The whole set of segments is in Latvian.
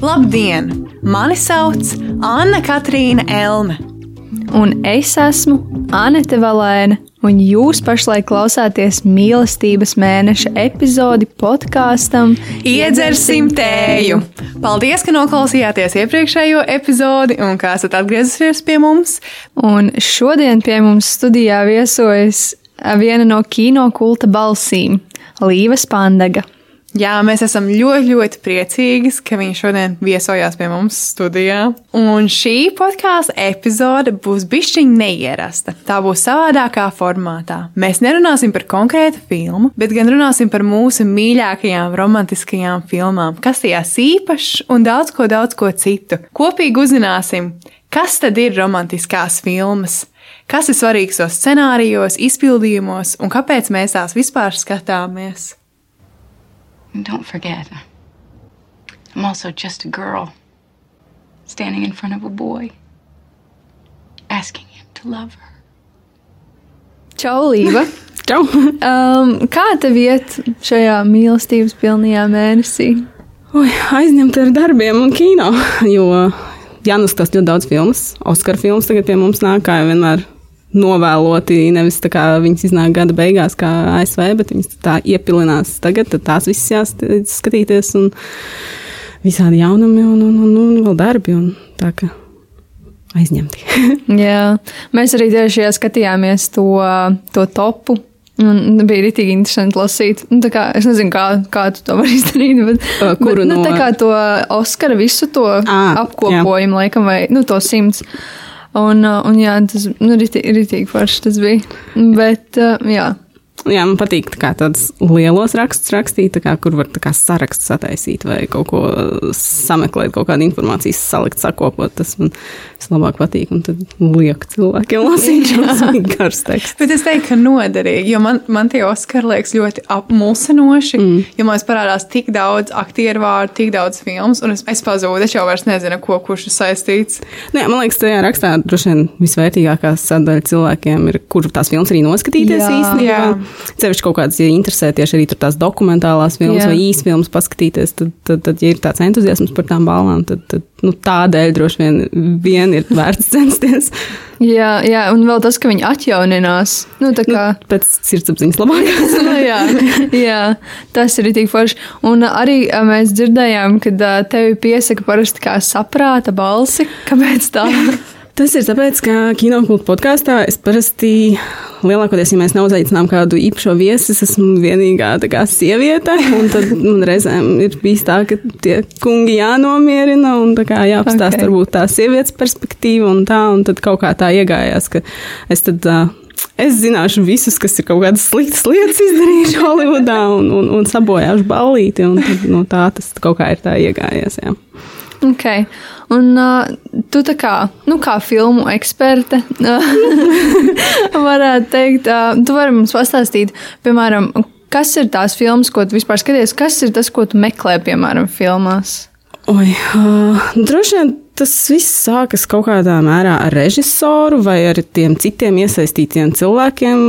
Labdien! Mani sauc Anna Katrīna Elme. Un es esmu Anete Valēna, un jūs pašlaik klausāties mīlestības mēneša epizodi podkāstam Iedzersim tēju! Paldies, ka noklausījāties iepriekšējo epizodi un kā esat atgriezusies pie mums. Un šodien pie mums studijā viesojas viena no kino kulta balsīm - Līva Spandaga. Jā, mēs esam ļoti, ļoti priecīgi, ka viņš šodien viesojās pie mums studijā. Un šī podkāstu epizode būs bišķiņa neierasta. Tā būs savādākā formātā. Mēs nerunāsim par konkrētu filmu, bet gan runāsim par mūsu mīļākajām romantiskajām filmām, kas tajās īpašs un daudz ko, daudz ko citu. Kopīgi uzzināsim, kas tad ir romantiskās filmas. Kas ir svarīgs tos scenārijos, izpildījumos un kāpēc mēs tās vispār skatāmies? And don't forget, I'm also just a girl standing in front of a boy, asking him to love her. Čau, Līva! Čau! Um, kā tev iet šajā mīlestības pilnajā mēnesī? Oi, aizņemta ar darbiem un kino, jo Jānis tas ļoti daudz filmas. Oskara filmas tagad pie mums nāk, kā jau vienmēr novēloti. Nevis tā kā viņas iznāk gada beigās, kā ASV, bet viņas tā iepilinās tagad, tad tās visas jāskatīties un visādi jaunumi un, un, un, un vēl darbi. Un tā kā aizņemti. Jā, mēs arī tieši skatījāmies to, to topu. Un bija rītīgi interesanti lasīt. Nu, kā, es nezinu, kā, kā tu to vari izdarīt. Bet, Kuru bet, nu, no- tā kā to Oskara visu to Ā, apkopojumu, laikam, vai nu, to simts. Uh, un jā, tas nu, rītīgi, rītīgi forši tas bija. Bet, uh, jā. Jā, man patīk tā kā tādus lielos rakstus rakstīt, kā, kur var kā saraksts sataisīt vai kaut ko sameklēt, kaut kādu informāciju salikt, sakopot. Tas man vislabāk patīk. Un tad liek cilvēkiem lasīt šos garus tekstus. Bet es teiktu, ka noderīgi, jo man, man tie Oskari liekas ļoti apmulsinoši. Mm. Jo man parādās tik daudz aktieru vārdu, tik daudz filmu, un es, es pazūdu. Es jau vairs nezinu, ko kurš ir saistīts. Nē, man liekas, tajā rakstā droši vien visvērtīgākā sadaļa cilvēkiem ir, kur tās filmas arī noskatīties īstenībā. Cevišķi kaut kādas, ja interesē tieši arī tās dokumentālās filmas Jā. vai īsas filmas paskatīties, tad, tad, tad, ja ir tāds entuziasms par tām balvām, tad, tad nu, tādēļ droši vien, vien ir vērts censties. Jā, jā, un vēl tas, ka viņi atjauninās. Nu, tā kā, Nu, pēc sirdsapziņas labākās. nu, jā, jā, tas ir tik forši. Un arī mēs dzirdējām, ka tevi piesaka parasti kā saprāta balsi. Kāpēc tā? Tas ir tāpēc, ka kinokultūra podkāstā es parasti lielākoties, ja mēs neuzaicinām kādu īpašo viesi, es esmu vienīgā kā sieviete. un Tad man reizēm ir bijis tā, ka tie kungi jānomierina un tā kā jāapstāsta Ok. okay. varbūt tā sievietes perspektīva un tā, un tad kaut kā tā iegājās, ka es tad. Uh, Es zināšu visus, kas ir kaut kādas sliktas lietas izdarījuši Holivudā un, un, un sabojājuši ballīti. Un tad, no tā tas kaut kā ir tā iegājies. Jā. Okay. Un uh, tu tā kā, nu, kā filmu eksperte, varētu teikt, uh, tu vari mums pastāstīt, piemēram, kas ir tās filmas, ko tu vispār skaties, kas ir tas, ko tu meklē, piemēram, filmās? Oi, uh, droši vien tas viss sākas kaut kādā mērā ar režisoru vai ar tiem citiem iesaistītiem cilvēkiem.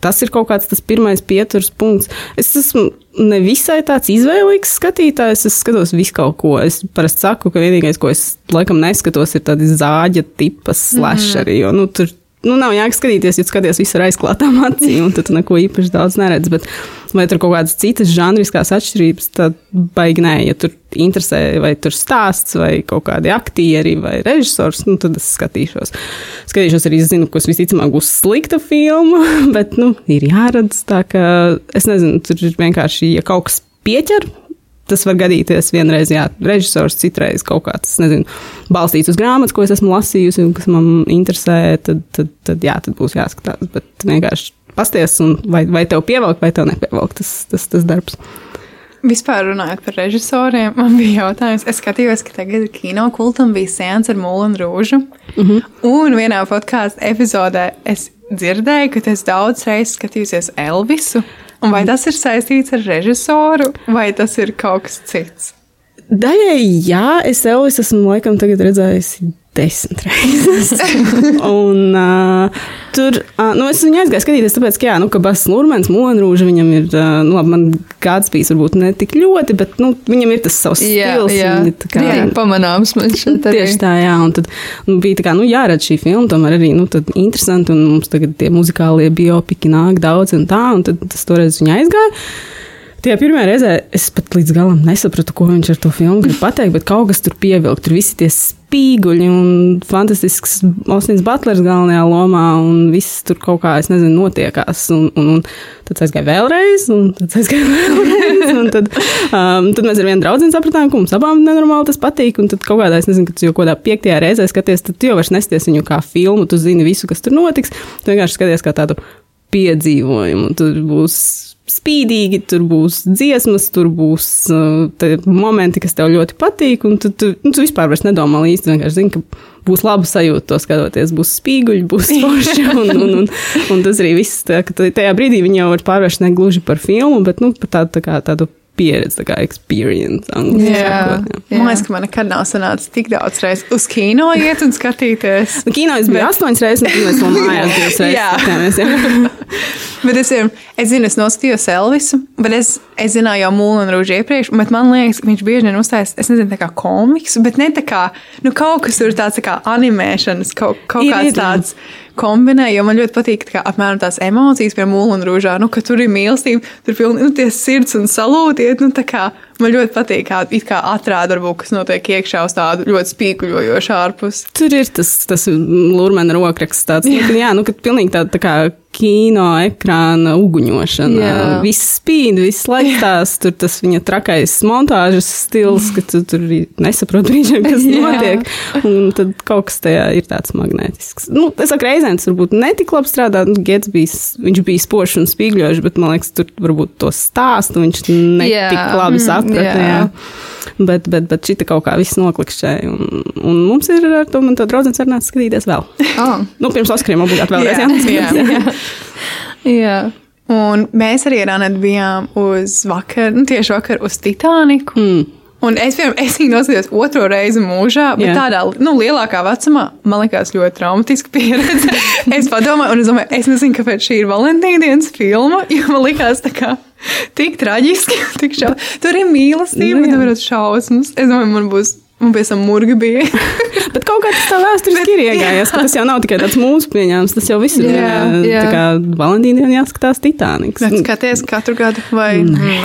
Tas ir kaut kāds tas pirmais pieturas punkts. Es esmu nevisai tāds izvēlīgs skatītājs. Es skatos visu kaut ko. Es parasti saku, ka vienīgais, ko es laikam neskatos, ir tādi zāģa tipas slasheri. Jo, nu, tur nu, nav jēga skatīties, tu skaties visu ar aizklātām acīm, un tad tu neko īpaši daudz neredz. Bet, vai tur kaut kādas citas žanriskās atšķirības, tad baigi nē, ja tur interesē, vai tur stāsts, vai kaut kādi aktieri, vai režisors, nu, tad es skatīšos. Skatīšos arī, zinu, kas visticamāk būs slikta filma, bet, nu, ir jāredz. Tā kā es nezinu, tur ir vienkārši, ja kaut kas pieķer. Tas var gadīties vienreiz, jā, režisors, citreiz kaut kāds, nezinu, balstīts uz grāmatas, ko es esmu lasījusi, un kas man interesē, tad, tad, tad jā, tad būs jāskatās. Bet vienkārši pasties, un vai, vai tev pievelk, vai tev nepievelk tas, tas, tas darbs. Vispār runājot par režisoriem, man bija jautājums. Es skatījos, ka tagad kino kultam bija sēns ar Mūlu un Rūžu. Mm -hmm. Un vienā podkāstu epizodē es dzirdēju, ka tas daudz reizes skatījusies Elvisu. Un vai tas ir saistīts ar režisoru, vai tas ir kaut kas cits? Daļai, jā, es Elvis esmu laikam tagad redzējusi desmit reizes. un, uh, tur uh, nu, es viņu aizgāju skatīties, tāpēc, ka, jā, nu, ka Bass Lurmans, Monrūža, viņam ir, uh, nu, labi, man kāds bijis varbūt ne tik ļoti, bet, nu, viņam ir tas savs Jā, stils. jā. tā kā- Jā, pamanāms man šeit arī. Tieši tā, jā, un tad nu, bija tā kā, nu, jāredz šī filma, tomēr arī, nu, tad interesanti, un mums tagad tie muzikālie biopiki nāk daudz un tā, un tad tas toreiz viņa aizgāja. Tajā pirmajā reizē es pat līdz galam nesapratu, ko viņš ar to filmu grib pateikt, bet kaut kas tur pievilka. Tur visi tie spīguļi un fantastisks Ostins Butlers galvenajā lomā, un viss tur kaut kā, es nezinu, notiekās. Un, un, un tad es aizgāju vēlreiz, un tad es aizgāju vēlreiz. Un tad, um, tad mēs ar vienu draugu sapratām, ka mums abām nenormāli tas patīk. Un tad kaut kādā, es nezinu, kad jau kādā piektajā reizē skaties, tad jau vairs nesties viņu kā filmu, tu zini visu, kas tur notiks. Tu vienkārši skaties kā tādu piedzīvojumu. Tur būs spīdīgi, tur būs dziesmas, tur būs uh, momenti, kas tev ļoti patīk. Un tu, tu, nu, tu vispār nedomā līdzi. Tu vienkārši zini, ka būs laba sajūta to skatoties. Būs spīguļi, būs forši. Un, un, un, un tas arī viss. Tā, tajā brīdī viņi jau var pārvērst ne gluži par filmu, bet nu, par tādu, tā kā, tādu pieredzi, tā kā experience. angliski Jā. sakot, jā. Man liekas, ka man nekad nav sanācis tik daudz reizes uz kino iet un skatīties. Nu, Kino es biju astoņas reizes, un tad mēs vēl mājās divas reizes Jā. skatījāmies. jā. Bet es, ir- es zinu, es noskatījos Elvisu, bet es, es zināju jau Mūlu Rūžu iepriekš, bet man liekas, ka viņš bieži vien uzstājas, es nezinu, tā kā komiks, bet ne tā kā, nu, kaut kas tur tāds tā kā animēšanas, kaut, kaut Ir, kāds ir, jā. tāds kombinē, jo man ļoti patīk tā apmēram tās emocijas pie Mūlu un Rūžā, nu, ka tur ir mīlestība, tur pilni, nu, tie sirds un salūtiet, nu, tā kā, man ļoti patīk, kā, kā atrāda varbūt, kas notiek iekšā uz tādu ļoti spīkuļojošu ārpus. Tur ir tas, tas lūrmena rokraksts, tāds, nu, ka, jā, nu, ka pilnīgi tāda tā kā kino ekrāna uguņošana. Jā. Viss spīd, viss laikstās, tur tas viņa trakais montāžas stils, ka tu tur arī nesaproti brīžiem, kas Jā. notiek. Un tad kaut kas tajā ir tāds magnētisks. Nu, es saku, reizēm tas varbūt netik labi strādā. Nu, Gets bija, viņš bija spožs un spīgļošs, bet man liekas, tur varbūt to stāstu viņš netik Jā. labi Mm, saprata. jā. jā. Bet, bet, bet šī kaut kā viss noklikšķēja. Un, un mums ir ar to man tā draudzene sarunāts skatīties vēl. Oh, Nu, pirms Oskariem obligāti vēlreiz. Jā, Jā, jā. jā. Un mēs arī ar Anētu bijām uz vakar, nu, tieši vakar uz Titaniku. Mm. Un es, piemēram, es viņu noskatījos otro reizi mūžā, bet yeah. tādā nu, lielākā vecumā man liekas ļoti traumatiska pieredze. es padomāju, un es domāju, es nezinu, kāpēc šī ir Valentīna dienas filma, jo man liekas, tā kā tik traģiski, tik šau. Tur ir mīlestība, Nu, bet tur ir šausmas. Es domāju, man būs, man pēc tam murga bija. Bet kaut kā tas tā vēsturiski ir iegājies, ka tas jau nav tikai tāds mūsu pieņēmums, tas jau viss ir. Jā, Jā, tā kā Valentīna dienā jāskatās Titaniks. Bet skaties katru gadu vai nē.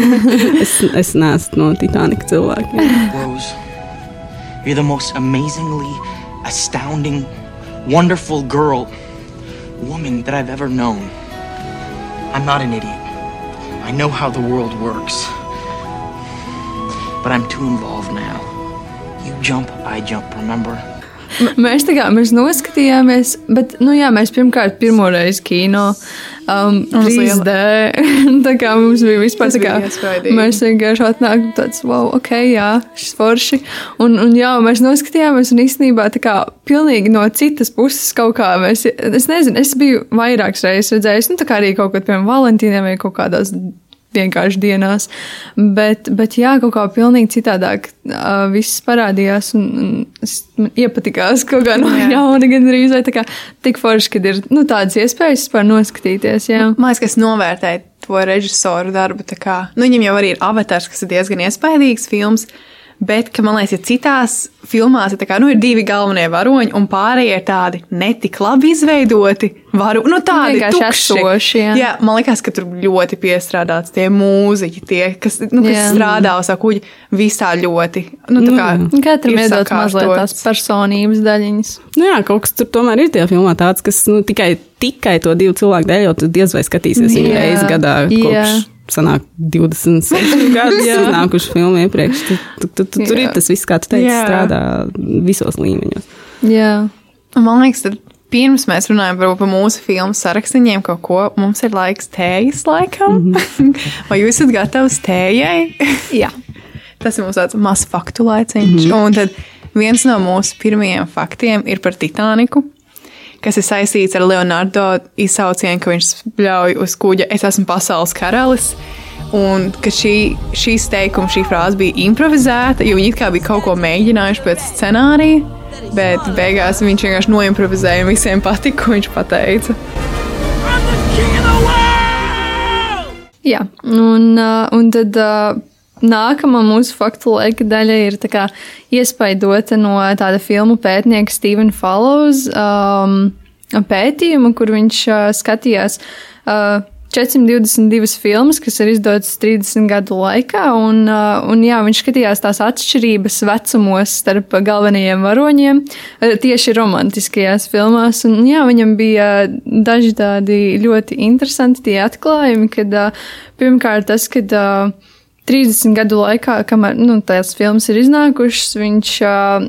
Es, es neesmu no Titanika cilvēkiem. Rose, you're the most amazingly astounding, wonderful girl, woman that I've ever known. I'm not an idiot. I know how the world works. But I'm too involved now. You jump, I jump, remember? Mēs tā kā mēs noskatījāmies, bet, nu jā, mēs pirmkārt pirmo reizi kino. Um, Mums 3D. tā kā mums bija vispār Tas tā kā. bija iespaidīgi. Mēs vienkārši atnākām tāds, wow, ok, jā, šis forši. Un, un jā, mēs noskatījāmies un īstenībā tā kā pilnīgi no citas puses kaut kā mēs, es nezinu, es biju vairākas reizes redzējis, nu tā kā arī kaut kad, piemēram, Valentīniem vai kaut kādās vienkārši dienās. Bet, bet jā, kaut kā pilnīgi citādāk uh, viss parādījās un, un es, iepatikās kaut kā no jauna gan arī. Tā kā tik forši, kad ir nu, tādas iespējas vispār noskatīties. Jā. Man liekas, ka es novērtēju to režisoru darbu. tā Kā, nu, viņam jau arī ir avatars, kas ir diezgan iespaidīgs films. Bet, ka, man liekas, ja citās filmās ir, tā kā, nu, ir divi galvenie varoņi, un pārējie ir tādi netik labi izveidoti. Varu, nu, tādi Vienkārši tukši. esoši, jā. jā, man liekas, ka tur ļoti piestrādāts tie mūziķi, tie, kas, nu, kas Jā. strādā uz kuģi, visā ļoti. Nu, tā kā, Katram ir iedod mazliet tās personības daļiņas. Nu jā, kaut kas tur tomēr ir tajā filmā tāds, kas nu, tikai, tikai to divu cilvēku dēļ, jo tu diez vai skatīsies viņu reizi gadā, kopš sanāk 26 gadus Jā. iznākuši filmu iepriekš. Tu, tu, tu, tu, tur ir tas viss, kā tu teici, Jā. strādā visos līmeņos. Jā. Man liekas, tad pirms mēs runājam par, par mūsu filmu sarakstiem, kaut ko mums ir laiks tējas laikam. Vai jūs esat gatavs tējai? Jā. Tas ir mums tāds mazs faktu laiciņš. Un tad viens no mūsu pirmajiem faktiem ir par Titaniku. Kas ir saistīts ar Leonardo izsaucienu, ka viņš spļauj uz kuģa, es esmu pasaules karalis. Un ka šī, šīs teikuma, šī frāze bija improvizēta, jo viņi it kā bija kaut ko mēģinājuši pēc scenārija. Bet beigās viņš vienkārši noimprovizēja un visiem patika, ko viņš pateica. Jā, un, uh, un tad uh, nākamā mūsu faktu laika daļa ir iespaidota no tāda filmu pētnieka Stevena Follows um, pētījuma, kur viņš uh, skatījās. Uh, 422 filmas, kas ir izdotas 30 gadu laikā, un, uh, un jā, viņš skatījās tās atšķirības vecumos starp galvenajiem varoņiem, uh, tieši romantiskajās filmās. Un, jā, viņam bija daži tādi ļoti interesanti tie atklājumi, kad uh, pirmkārt tas, kad uh, 30 gadu laikā, kamēr nu, tās filmas ir iznākušas, viņš uh,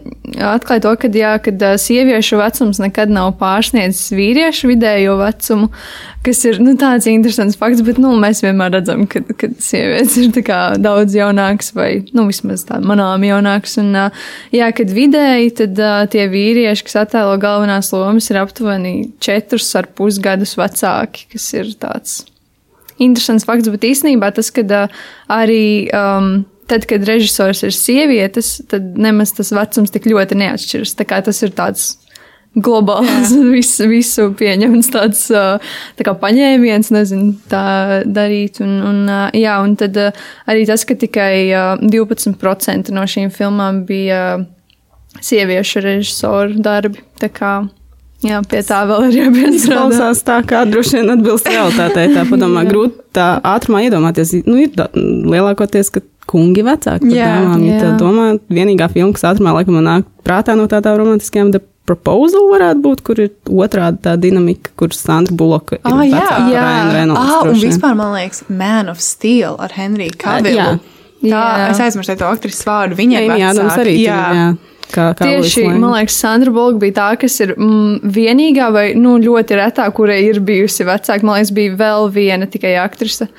atklāja to, ka jā, kad, uh, sieviešu vecums nekad nav pārsniedzis vīriešu vidējo vecumu, kas ir nu, tāds interesants fakts, bet nu, mēs vienmēr redzam, ka, ka sievietes ir daudz jaunākas vai nu, vismaz tā manām jaunākas. Un, uh, jā, kad vidēji tad uh, tie vīrieši, kas attēlo galvenās lomas, ir aptuveni 4,5 gadus vecāki, kas ir tāds interesants fakts, bet īstenībā tas, ka arī um, tad, kad režisors ir sievietes, tad nemaz tas vecums tik ļoti neatšķiras. Tā kā tas ir tāds globāls, visu, visu pieņemts tāds tā kā paņēmiens, nezinu, tā darīt. Un, un, jā, un tad arī tas, ka tikai 12% no šīm filmām bija sieviešu režisoru darbi. Tā kā Jā, pie tā vēl ir jāpiestrādā. Klausās tā, kā droši vien atbilst realitātei. Tā padomā, grūti tā ātrumā iedomāties. Nu, ir da, lielākoties, ka kungi vecāki par Jā, dāmām. Ja jā. tā domā, vienīgā filma, kas ātrumā laikam man nāk prātā no tādām romantiskajām, The Proposal varētu būt, kur ir otrādi tā dinamika, kur Sandra Bulloka ir Ah, jā, jā. Reynolds. Ah, un vispār man liekas, Man of Steel ar Henriju Kavilu. jā. Tā, Jā. es aizmirsu to aktrises vārdu. Viņa ir Amy Adams vecāka. arī. Jā. jā. Kā, kā Tieši, man liekas, Sandra Bulga bija tā, kas ir mm, vienīgā vai nu, ļoti retā, kurai ir bijusi vecāka. Man liekas, bija vēl viena tikai aktrise.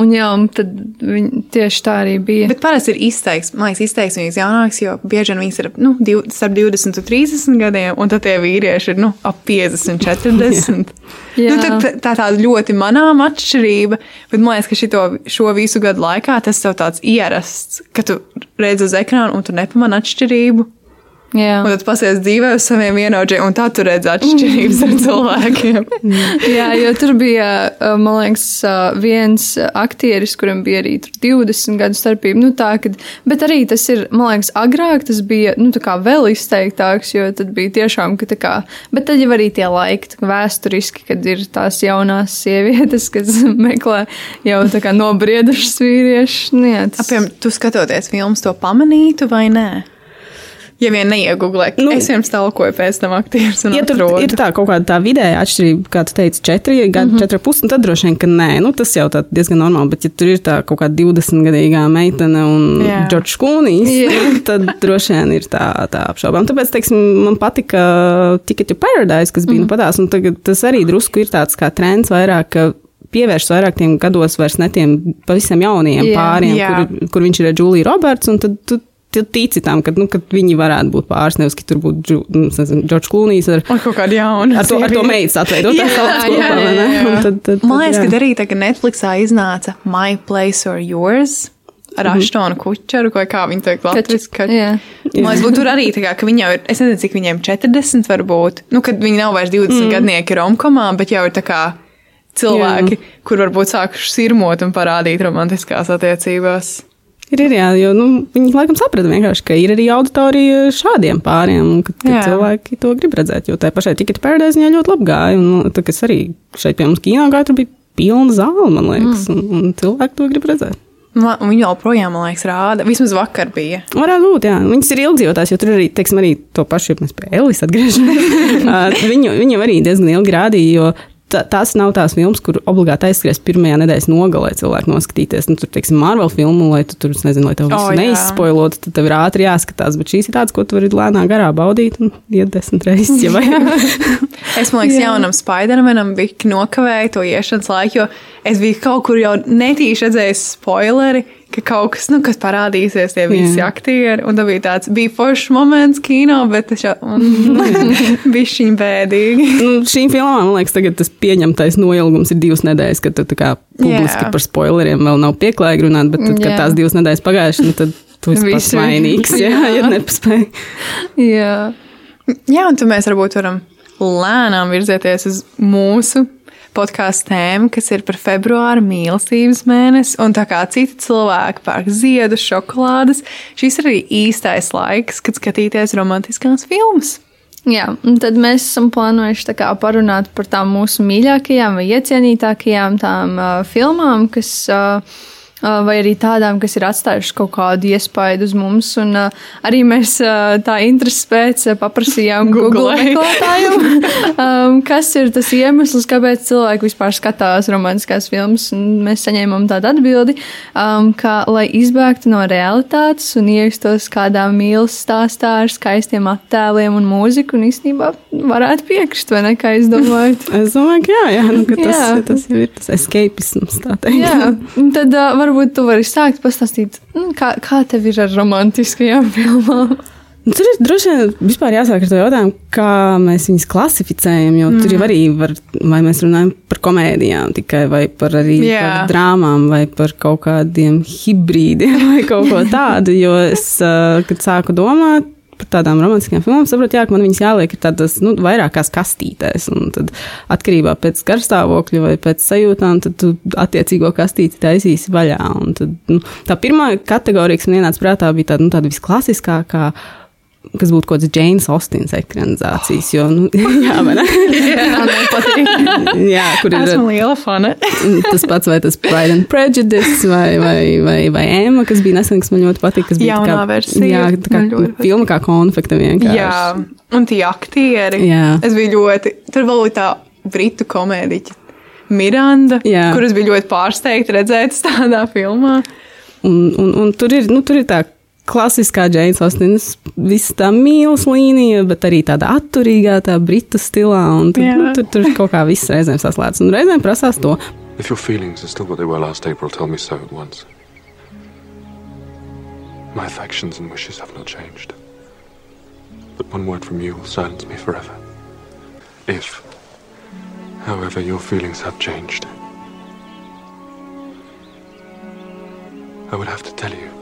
Un jā, un tad viņa tieši tā arī bija. Bet parasti ir izteiks, man liekas, izteiks viņas jaunāks, jo bieži vien viņas ir nu, div, starp 20 un 30 gadiem, un tad tie vīrieši ir nu, ap 50, 40. Jā. nu, tad, tā tā tāda ļoti manām atšķirība, bet man liekas, ka šito, šo visu gadu laikā tas tev tāds ierasts, ka tu redz uz ekrānu un tu nepamani atšķirību. Jā. Un tad pasies dzīvē uz saviem vienaudžiem, un tā tu redz atšķirības ar cilvēkiem. jā, jo tur bija, man liekas, viens aktieris, kuram bija arī tur 20 gadu starpība. Nu, tā, kad, bet arī tas ir, man liekas, agrāk tas bija nu, vēl izteiktāks, jo tad bija tiešām, ka tā kā, bet tad jau arī tie laiki, vēsturiski, kad ir tās jaunās sievietes, kas meklē jau tā kā nobriedušas vīriešus. Nu, jā, tas- Piemēram, tu skatoties filmas, to pamanītu vai nē? Ja vien neiegūlē, nu, es pirms talkoju pēc tam aktierus Ja tur atrodu. ir tā kaut kāda tā vidēja atšķirība, kā tu teici, četri gadi, mm -hmm. četri pusi, tad droši vien, ka nē, nu, tas jau tā diezgan normāli. Bet, ja tur ir tā kaut kāda 20-gadīgā meitene un. Džordžs Kūnijs, tad droši vien ir tā, tā apšaubām. Tāpēc, teiksim, man patika Ticket to Paradise, kas bija mm -hmm. nu patās, un tagad tas arī drusku ir tāds kā trends vairāk. ka Pievērš vairāk tiem gados, vairs ne tiem pavisam jauniem Jā. pāriem, Jā. kur, kur viņš ir ar Juliju Roberts. un Tad tu tici tam, ka, nu, ka viņi varētu būt pāris, nevis ka tur būtu nu, Džordžs Klūnijs ar, Un kaut kāda jauna. ar to, ar to meitas atveidot. Jā, jā, jā, jā. Tad, tad, tad, Man liekas, jā. ka arī tagad Netflixā iznāca My Place or Yours ar Mhm. Aštonu Kučeru, vai kā viņi ka- jā. Man liekas, būtu tur arī tā, kā, ka viņi jau ir, es nezinu, cik viņiem 40 varbūt, nu, kad viņi nav vairs 20 mm. gadnieki romkomā, bet jau ir tā kā cilvēki, Jā. kur varbūt sākuši sirmot un parādīt romantiskās attiecībās. Ir, ir jā, jo nu, viņi laikam saprata vienkārši, ka ir arī auditorija šādiem pāriem, ka, ka cilvēki to grib redzēt. Jo tā pašai tikai pēdējais viņai ļoti labi gāja. Un, nu, tā, kas arī šeit pie mums kino gāja, tur bija pilna zāle, man liekas, mm. un, un cilvēki to grib redzēt. Un viņi joprojām, man liekas, rāda. Vismaz vakar bija. Varētu būt, jā. Viņas ir ilgdzīvotās, jo tur arī, teiksim, arī to pašu, ja mēs pie Elis atgriežamies. Viņu, viņu arī diezgan ilgi rādīja, jo tās nav tās filmas, kur obligāti aizskries pirmajā nedēļas nogalē cilvēku noskatīties. Nu, tur, teiksim, Marvel filmu, lai tu tur, nezinu, lai tev visu O, oh, jā. neizspoilotu, tad tev ir ātri jāskatās. Bet šīs ir tādas, ko tu vari lēnā garā baudīt un iet desmit reizes, ja. Es domāju, ka jaunam Spidermanam bija nokavēja to iešanas laiku, jo es biju kaut kur jau netīši redzējis spoileri, ka kaut kas, nu, kas parādīsies, tie visi Jā. aktieri. Un tas bija tāds, bija foršs moments kino, bet tas jau bija šī bēdīgi. nu, šīm filmām, man liekas, tagad tas pieņemtais noilgums ir divas nedēļas, kad tu tā kā publiski Jā. par spoileriem vēl nav pieklājīgi runāt, bet tad, kad Jā. tās divas nedēļas pagājušas, nu, tad tu esi pats vainīgs, jā, ja nepaspēji. jā. Jā, un tad mēs varbūt varam lēnām virzēties uz mūsu podkāstu tēmu, kas ir par februāra mīlestības mēnesi. Un tā kā citi cilvēki pērk ziedus, šokolādes, šis ir arī īstais laiks, kad skatīties romantiskās filmas. Jā, un tad mēs esam plānojuši parunāt par tām mūsu mīļākajām vai iecienītākajām tām uh, filmām, kas uh, vai arī tādām, kas ir atstājušas kaut kādu iespaidu uz mums. Un, uh, arī mēs uh, tā intereses pēc uh, paprasījām Google meklētājiem, um, kas ir tas iemesls, kāpēc cilvēki vispār skatās romantiskās filmas. Mēs saņēmām tādu atbildi, um, ka, lai izbēgtu no realitātes un iejustos kādā mīlestības stāstā ar skaistiem attēliem un mūziku, un īstenībā varētu piekrist, vai ne, kā jūs domājat? Es domāju, ka jā, jā, nu, ka tas, Jā. tas jau ir tas escapisms, tā teikt. Jā, un tad uh, varbūt tu vari sākt pastāstīt, nu, kā, kā tev ir ar romantiskajām filmām. Nu, Tur ir droši vien vispār jāsāk ar to jautājumu, kā mēs viņus klasificējam. Jo mm. tur jau arī var, vai mēs runājam par komēdijām tikai, vai par arī Jā. par drāmām, vai par kaut kādiem hibrīdiem, vai kaut ko tādu. Jo es, kad sāku domāt par tādām romantiskām filmām, saprotu, jā, ka man viņas jāliek ir tādas nu, vairākās kastītēs. Un tad atkarībā pēc garstāvokļa vai pēc sajūtām, tad tu attiecīgo kastīti taisīsi vaļā. Un tad, nu, tā pirmā kategorija, kas man ienāca prātā, bija tāda, nu, tāda visklasiskākā. Kas būtu kaut kāds James Austins ekranizācijas, jo, nu, jā, vai ne? jā, kur ir Esmu liela fane. tas pats, vai tas Pride and Prejudice, vai, vai, vai, vai Emma, kas bija nesen, kas man ļoti patīk. kas bija Jaunā kā- versija. Jā, tā kā Man patīk. filma kā konfekta vienkārši. Jā, un tie aktieri. Jā. Es biju ļoti. Tur vēl bija tā britu komēdiķa Miranda, Jā. kuras bija ļoti pārsteigta redzēt tādā filmā. Un, un, un tur, ir, nu, tur ir tā klasiskā Džeina Austenas, visa tā mīlestības līnija, bet arī tāda atturīgā, tā britu stilā. Un Tur, Jā. nu, tur, tur kaut kā viss reizēm saslēdz. Un reizēm prasās to. If your feelings are still what they were last April, tell me so at once. My affections and wishes have not changed. But one word from you will silence me forever. If, however, your feelings have changed, I would have to tell you.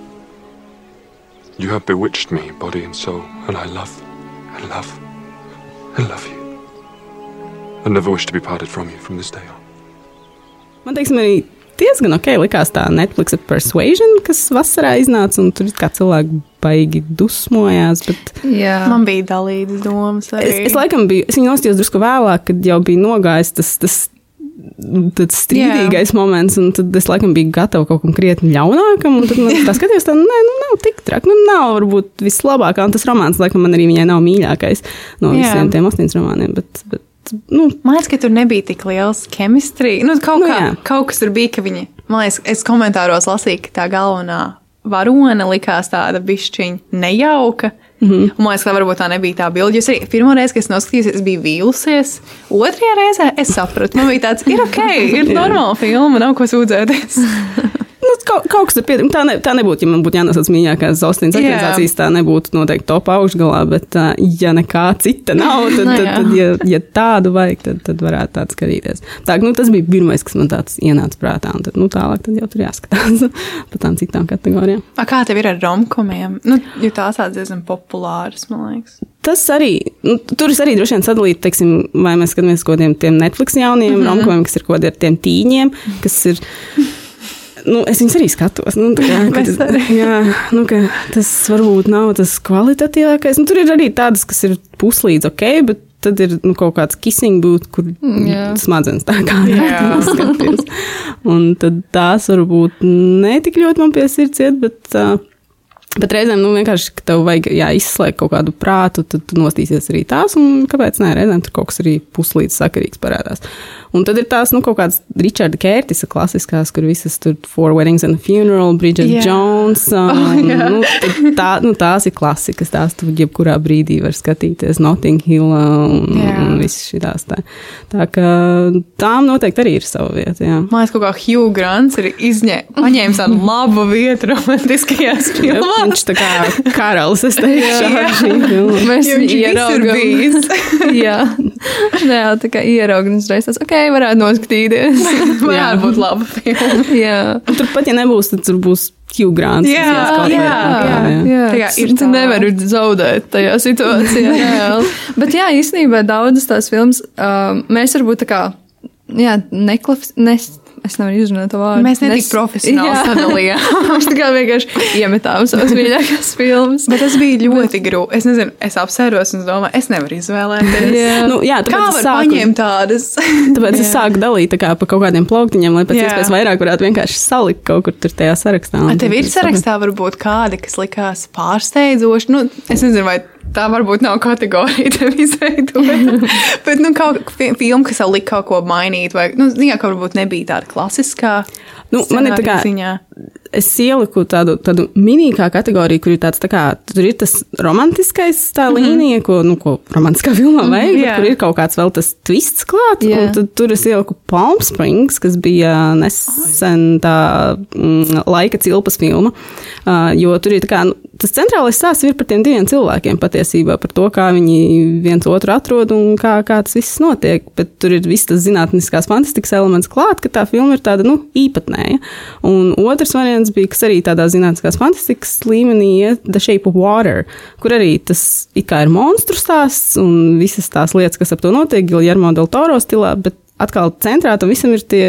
You have bewitched me, body and soul, and I love, and love, and love you. I never wish to be parted from you from this day on. Man teiksim, arī diezgan ok likās tā Netflix persuasion, kas vasarā iznāca, un tur it kā cilvēki baigi dusmojās. Bet Jā, Man bija dalītas domas. Arī. es, es laikam biju, es viņu nostījos drusku vēlāk, kad jau bija nogājis tas. tas Tas strīdīgais yeah. moments, un tad es laikam biju gatava kaut kam krietni ļaunākam. un Tad man tā skatījās, tā, nē, nu, nav tik traki. Nu, nav varbūt vislabākā. Un tas romāns, laikam, man arī viņai nav mīļākais no Jā. visiem tiem astoņiem romāniem. Bet, bet, nu, Man liekas, ka tur nebija tik liels ķemistrija. Nu, kaut, Nu, kā, jā. kaut kas tur bija, ka viņi, man liekas, es komentāros lasīju, ka tā galvenā varone likās tāda bišķiņa nejauka. Mm. -hmm. Un, man liekas, ka varbūt tā nebija tā bilde. Es arī pirmo reizi, kad es noskatījos, es biju vīlusies. Otrajā reizē es sapratu, man bija tāds, ir ok, ir normāla filma, nav ko sūdzēties. nu, kaut, kaut kas tur pietiek. Tā, ne, tā nebūtu, ja man būtu jānosauc mīļākās Jā. organizācijas, tā nebūtu noteikti top augšgalā. Bet, ja nekā cita nav, tad, Nu, tad, tad ja, ja tādu vajag, tad, tad varētu tādu skatīties. Tā, nu, tas bija pirmais, kas man tāds ienāca prātā. Un tad, nu, tālāk tad jau tur jāskatās par tām citām kategorijām. A, kā tev ir ar romkomiem? Nu, jo tās tādas diezgan populāras, man liekas. Tas arī, nu, tur es arī droši vien sadalītu, teiksim, vai mēs skatāmies kaut kādiem tiem Netflix jauniem mm -hmm. romkomiem, kas ir kaut kādi ar tiem tīņiem, kas ir. Nu, es viņus arī skatos. Nu, tā kā, ka, Mēs arī. jā, nu, tas varbūt nav tas kvalitatīvākais. Nu, tur ir arī tādas, kas ir puslīdz ok, bet tad ir nu, kaut kāds kissing būt, kur jā. smadzenes tā kā Jā. skaties. Un tad tās varbūt netik ļoti man pie sirds iet, bet. Uh, Bet reizēm, nu, vienkārši, tev vajag jā, izslēgt kaut kādu prātu, tad tu nostīsies arī tās, un kāpēc nē, reizēm tur kaut kas arī puslīdz sakarīgs parādās. Un tad ir tās, nu, kaut kādas Richarda Kērtisa klasiskās, kur visas tur Four Weddings and a Funeral, Bridget yeah. Jones, um, Oh, jā. nu, tā, nu, tās ir klasikas, tās tu jebkurā brīdī var skatīties Notting Hill un, Jā. un visas šitās tā. Tā ka tām noteikti arī ir sava vieta, jā. Man liekas, kaut kā Hugh Grants ir izņē, paņēmis tādu labu vietu romantiskajās filmās. Viņš tā kā karalis, es teikšu, ar šī filmu. Mēs bijis. Jā, jā, tā kā ieraugām uzreiz. Tas, ok, varētu noskatīties. Varētu būt laba filma. jā. Turpat, ja nebūs, tad tur būs Hugh Grants. Jā, jā, jā. jā. Tā kā ir tu tā. nevari zaudēt tajā situācijā. reāli. Bet jā, īstenībā daudzas tās filmas um, mēs varbūt tā kā, jā, neklafs, nes, es nevaru izrunāt to vārdu. Mēs netik Nes- profesionāli Jā. sadalījām. Mēs tā kā vienkārši iemetām savas mīļākās filmas. Bet tas bija ļoti grūti. Es nezinu, es apsēros un domāju, es nevaru izvēlēties. Jā. Nu, jā, Kā tāpēc var es sāku, paņemt tādas? tāpēc es sāku dalīt tā kā, pa kaut kādiem plauktiņiem, lai pēc Jā. iespējas vairāk varētu vienkārši salikt kaut kur tur tajā sarakstā. Vai Un tev ir sarakstā varbūt kāda, kas likās pārsteidzoša? Nu, es nezinu, vai tā varbūt nav kategorija tev izveidota. Bet, nu, kaut kāda filma, kas tev lika kaut ko mainīt, vai, nu, jā, ka varbūt nebija tāda klasiskā. Nu, man ir tā kā- ziņā. es ieliku tādu, tādu minīgā kategoriju, kur ir tāds, tā kā, tur ir tas romantiskais tā Mhm. līnija, ko, nu, ko romantiskā filmā vajag, bet jā. kur ir kaut kāds vēl tas twists klāts. Jā. Un tad tur es ieliku Palm Springs, kas bija nesen tā mm, laika cilpas filma, uh, jo tur ir tā kā, nu, tas centrālais stāsts ir par tiem diviem cilvēkiem patiesībā, par to, kā viņi viens otru atrod un kā, kā tas viss notiek, bet tur ir viss tas zinātniskās fantastikas elements klāt, ka tā filma ir tāda, nu, īpatnēja. Un otrs variants bija, kas arī tādā zinātniskās fantastikas līmenī ir The Shape of Water, kur arī tas ir monstru stāsts un visas tās lietas, kas ap to notiek, Giljermo del Toro stilā, bet atkal centrā tam visam ir tie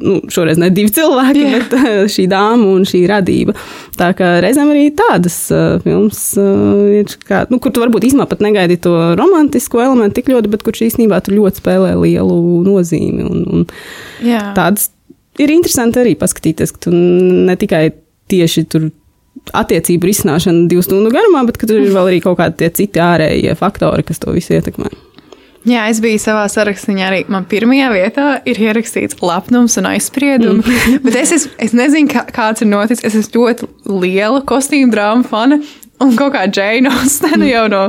nu, šoreiz ne divi cilvēki, yeah. bet uh, šī dāma un šī radība. Tā kā reizēm arī tādas uh, filmas uh, ir, kā, nu, kur tu varbūt īstenībā pat negaidi to romantisko elementu tik ļoti, bet kur šī īstenībā tur ļoti spēlē lielu nozīmi. Un, un Jā. tādas ir interesanti arī paskatīties, ka tu ne tikai tieši tur. Attiecību risināšana divu stundu garumā, bet tur ir vēl arī kaut kādi citi ārējie faktori, kas to visu ietekmē. Jā, es biju savā sarakstā arī. Man pirmajā vietā ir ierakstīts lepnums un aizspriedumi. Bet es, es, es nezinu, kā, kāds ir noticis. Es esmu ļoti liela kostīmu drāmu fana un kaut kā Džeina Ostena jau no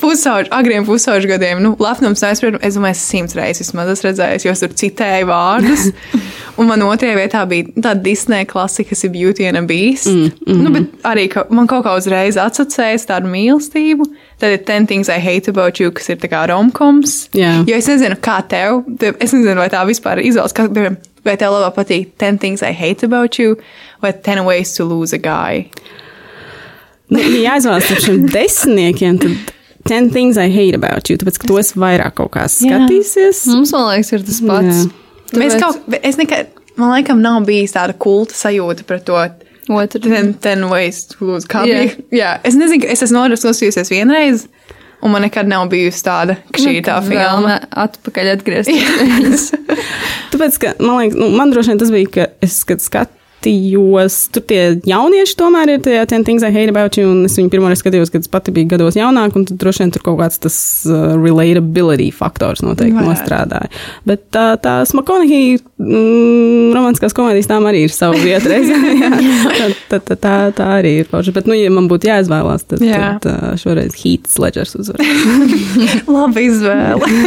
pusauģu, agriem pusauģu gadiem. Nu, lepnums un aizspriedumi. Es domāju, es simts reizes vismaz esmu redzējis, jo es tur citēju vārdus. Un man otrajā vietā bija tāda Disneja klasika, kas ir Beauty and the Beast. Mm, mm. Nu, bet arī ka, man kaut kā uzreiz asociējas tādu mīlestību. Tad ir Ten Things I Hate About You, kas ir tā kā romkoms. Jā. Jo es nezinu, kā tev, es nezinu, vai tā vispār ir izvēles, kā, piemēram, vai tev labāk patīk Ten Things I Hate About You vai Ten Ways to Lose a Guy. Nu, ja jāizvēlas starp šiem desmitniekiem, tad Ten Things I Hate About You, tāpēc, ka to es vairāk kaut kā skatīsies. Mums, man liekas, ir tas pats. Jā. Mēs Tāpēc- kaut, es nekad, man laikam nav bijis tāda kulta sajūta par to. Otru. Ten, ten ways to lose. Kā Jā. bija? Jā, es nezinu, es esmu norakstījusies vienreiz, un man nekad nav bijusi tāda, ka šī ir tā filma. Atpakaļ atgriezties. Tāpēc, ka man liekas, nu, man droši vien tas bija, ka es kad skatījos, tur tie jaunieši tomēr ir tajā Ten Things I Hate About You, un es viņu pirmoreiz skatījos, kad es pati biju gados jaunāka, un tad droši vien tur kaut kāds tas uh, relatability faktors noteikti Varētu. nostrādāja. Bet tā, tā Smakonihī mm, romantiskās komēdijas tām arī ir sava vieta reizē. Tā, tā, tā, tā, arī ir forša. Bet, nu, ja man būtu jāizvēlās, tad, Jā. tad uh, šoreiz Heats Ledgers uzvar. Labi izvēle.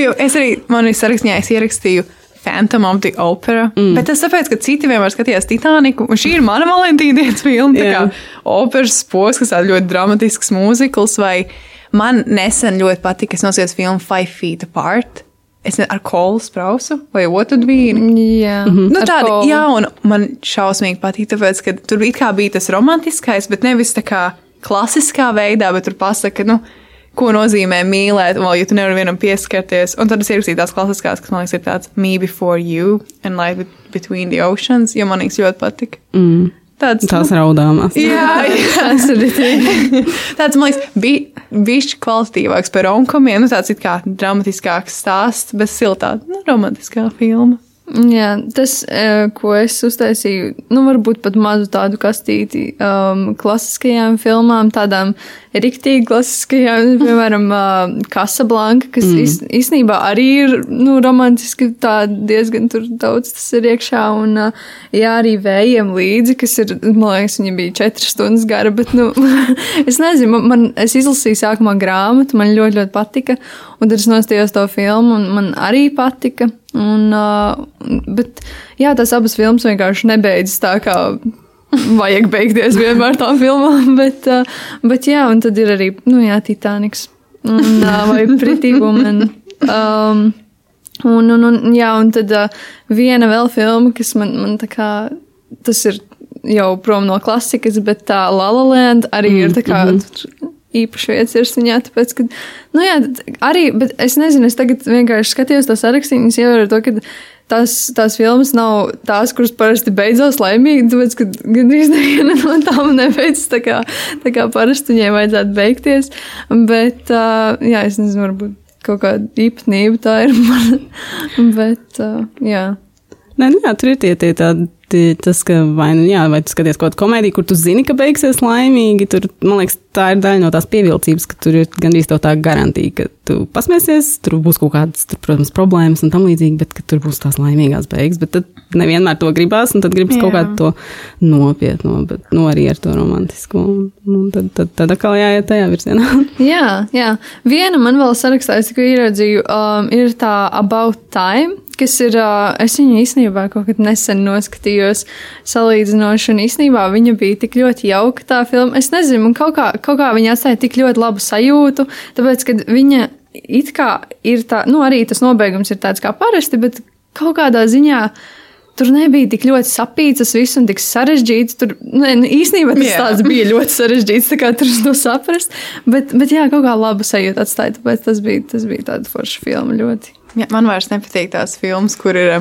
Jo es arī manī sarakstā es ierakstīju. Phantom of the Opera. Mm. Bet tas tāpēc, ka citi vienmēr skatījās Titaniku, un šī ir mana Valentīna dienas filma. Tā kā operas posms, kas ir ļoti dramatisks mūzikls, vai man nesen ļoti patika, es nosījos filmu Five Feet Apart. Es ne, ar kolu sprausu vai otru vīnu. jā, Nu, ar tāda, kolu. jā, un man šausmīgi patīk, tāpēc, ka tur it kā bija tas romantiskais, bet nevis tā kā klasiskā veidā, bet tur pasaka, nu, ko nozīmē mīlēt, un vēl, ja tu nevari vienam pieskarties. Un tad es ierakstīju tās klasiskās, kas man liekas, ir tāds Me Before You and Life Be- Between the Oceans, jo man liekas ļoti patika. Mm. Tāds, Tās raudāmās. Jā, jā. Ir tāds man liekas, bija bišķi kvalitatīvāks par romkomiem, nu tāds it kā dramatiskāks stāsts, bet siltā, nu, romantiskā filma. Jā, tas, ko es uztaisīju, nu, varbūt pat mazu tādu kastīti um, klasiskajām filmām, tādām riktīgi klasiskajām, piemēram, uh, Casablanca, kas mm. īs, īstenībā arī ir, nu, romantiski tā diezgan tur daudz tas ir iekšā, un, uh, jā, arī vējiem līdzi, kas ir, man liekas, viņa bija četras stundas gara, bet, nu, es nezinu, man, man, es izlasīju sākumā grāmatu, man ļoti, ļoti patika, un tad es nostājos to filmu, un man arī patika. Un, uh, bet jā, tās abas filmas vienkārši nebeidzas tā, kā vajag beigties vienmēr tām filmām. Bet, uh, bet jā, un tad ir arī, nu jā, Titaniks. Un, uh, vai Pretty Woman. Um, un, un, un, jā, un tad uh, viena vēl filma, kas man, man tā kā, tas ir jau prom no klasikas, bet tā La La Land arī mm, ir tā kā. Mm -hmm. Īpaši vietas ir viņā, tāpēc, ka, nu jā, arī, bet es nezinu, es tagad vienkārši skatījos to sarakstu, un es ievēroju to, ka tās, tās filmas nav tās, kuras parasti beidzās laimīgi, tāpēc, ka gandrīz neviena no tām nebeidzas tā kā, tā kā parasti viņai vajadzētu beigties. Bet, uh, jā, es nezinu, varbūt kaut kāda īpatnība tā ir man. bet, uh, jā. Nē, nu jā, tur ir tie, tie tādi tas, ka vai, nu, jā, vai tu skaties kaut kādu komēdiju, kur tu zini, ka beigsies laimīgi, tur, man liekas, tā ir daļa no tās pievilcības, ka tur ir gandrīz tā garantija, ka tu pasmēsies, tur būs kaut kādas, tur, protams, problēmas un tam līdzīgi, bet ka tur būs tās laimīgās beigas. Bet tad nevienmēr to gribās, un tad gribas jā. kaut kādu to nopietno, bet nu, arī ar to romantisko. Un, un tad, tad, tad atkal jāiet tajā virzienā. jā, jā. Viena man vēl sarakstā, es tikai ieraudzīju, um, ir tā About Time kas ir. Es viņu īstenībā kaut kad nesen noskatījos, salīdzinoši, un īstenībā viņa bija tik ļoti jauka tā filma. Es nezinu, man kaut kā, kaut kā viņa atstāja tik ļoti labu sajūtu, tāpēc, ka viņa it kā ir tā, nu arī tas nobeigums ir tāds kā parasti, bet kaut kādā ziņā. Tur nebija tik ļoti sapīts, viss un tik sarežģīts. Tur ne, nu, īstenībā tas yeah. tāds bija ļoti sarežģīts, tā kā tur to saprast. Bet, bet jā, kaut kā labu sajūtu atstāja, tāpēc tas bija, tas bija tāda forša filma ļoti. Ja, man vairs nepatīk tās filmas, kur ir.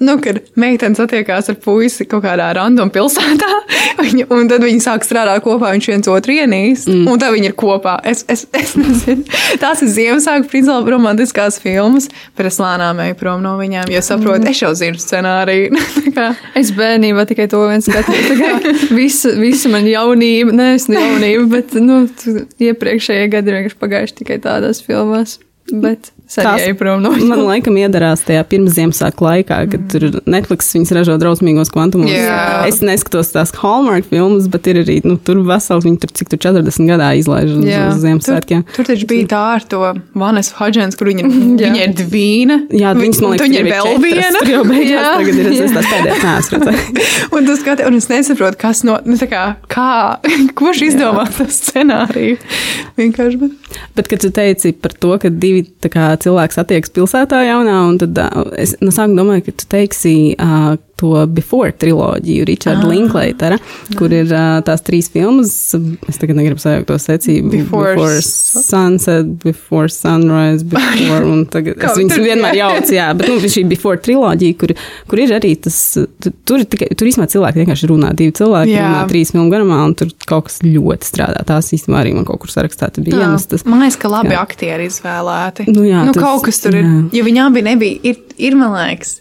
Nu, kad meitene satiekās ar puisi kaut kādā random pilsētā, viņa, un tad viņi sāk strādāt kopā, viņš viens otru ienīst, mm. un tad viņi ir kopā. Es, es, es nezinu, tās ir Ziemassvētku principā romantiskās filmas, bet es lēnām eju prom no viņām, jo saprotu, mm. es jau zinu scenāriju. es bērnībā tikai to viens skatījos. Visa, visa man jaunība, ne es ne jaunība, bet nu, iepriekšējie gadi vienkārši pagājuši tikai tādās filmās. Bet Tas no man laikam iedarās tajā pirms Ziemassvētku laikā, kad mm. tur Netflix viņas ražo drausmīgos kvantumos. Yeah. Es neskatos tās Hallmark filmas, bet ir arī nu, tur vesels, viņi tur cik tur 40 gadā izlaiž uz, yeah. uz Ziemassvētkiem. Tur, tur taču bija tā ar to Vanes Hodžens, kur viņa, viņa ir divīna. Jā, viņas man liekas, viņa ir vēl viena. Tur jau beigās tagad ir es tās pēdējās neesmu un, skati, un es nesaprotu, kas no, nu tā kā, kā, kurš izdomā to scenāriju. Vienkārši. Bet. bet, kad tu teici par to, ka divi tā kā cilvēks attiekas pilsētā jaunā, un tad es no sākuma domāju, ka tu teiksi to Before triloģiju, Richarda ah. Linklatera, kur ir tās trīs filmas. Es tagad negribu sajaukt to secību. Before, before Sunset, Before Sunrise, Before, un tagad es viņus vienmēr jaucu, jā, bet nu, šī Before triloģija, kur, kur ir arī tas, tur, tikai, tur īstenībā cilvēki vienkārši runā, divi cilvēki jā. runā trīs filmu garumā, un tur kaut kas ļoti strādā. Tās īstenībā arī man kaut kur sarakstā bija iemestas. Man liekas, ka labi jā. aktieri izvēlēti. Nu, jā, nu, tas, kaut kas tur jā. ir, jo viņām bija nebija, ir, ir man liekas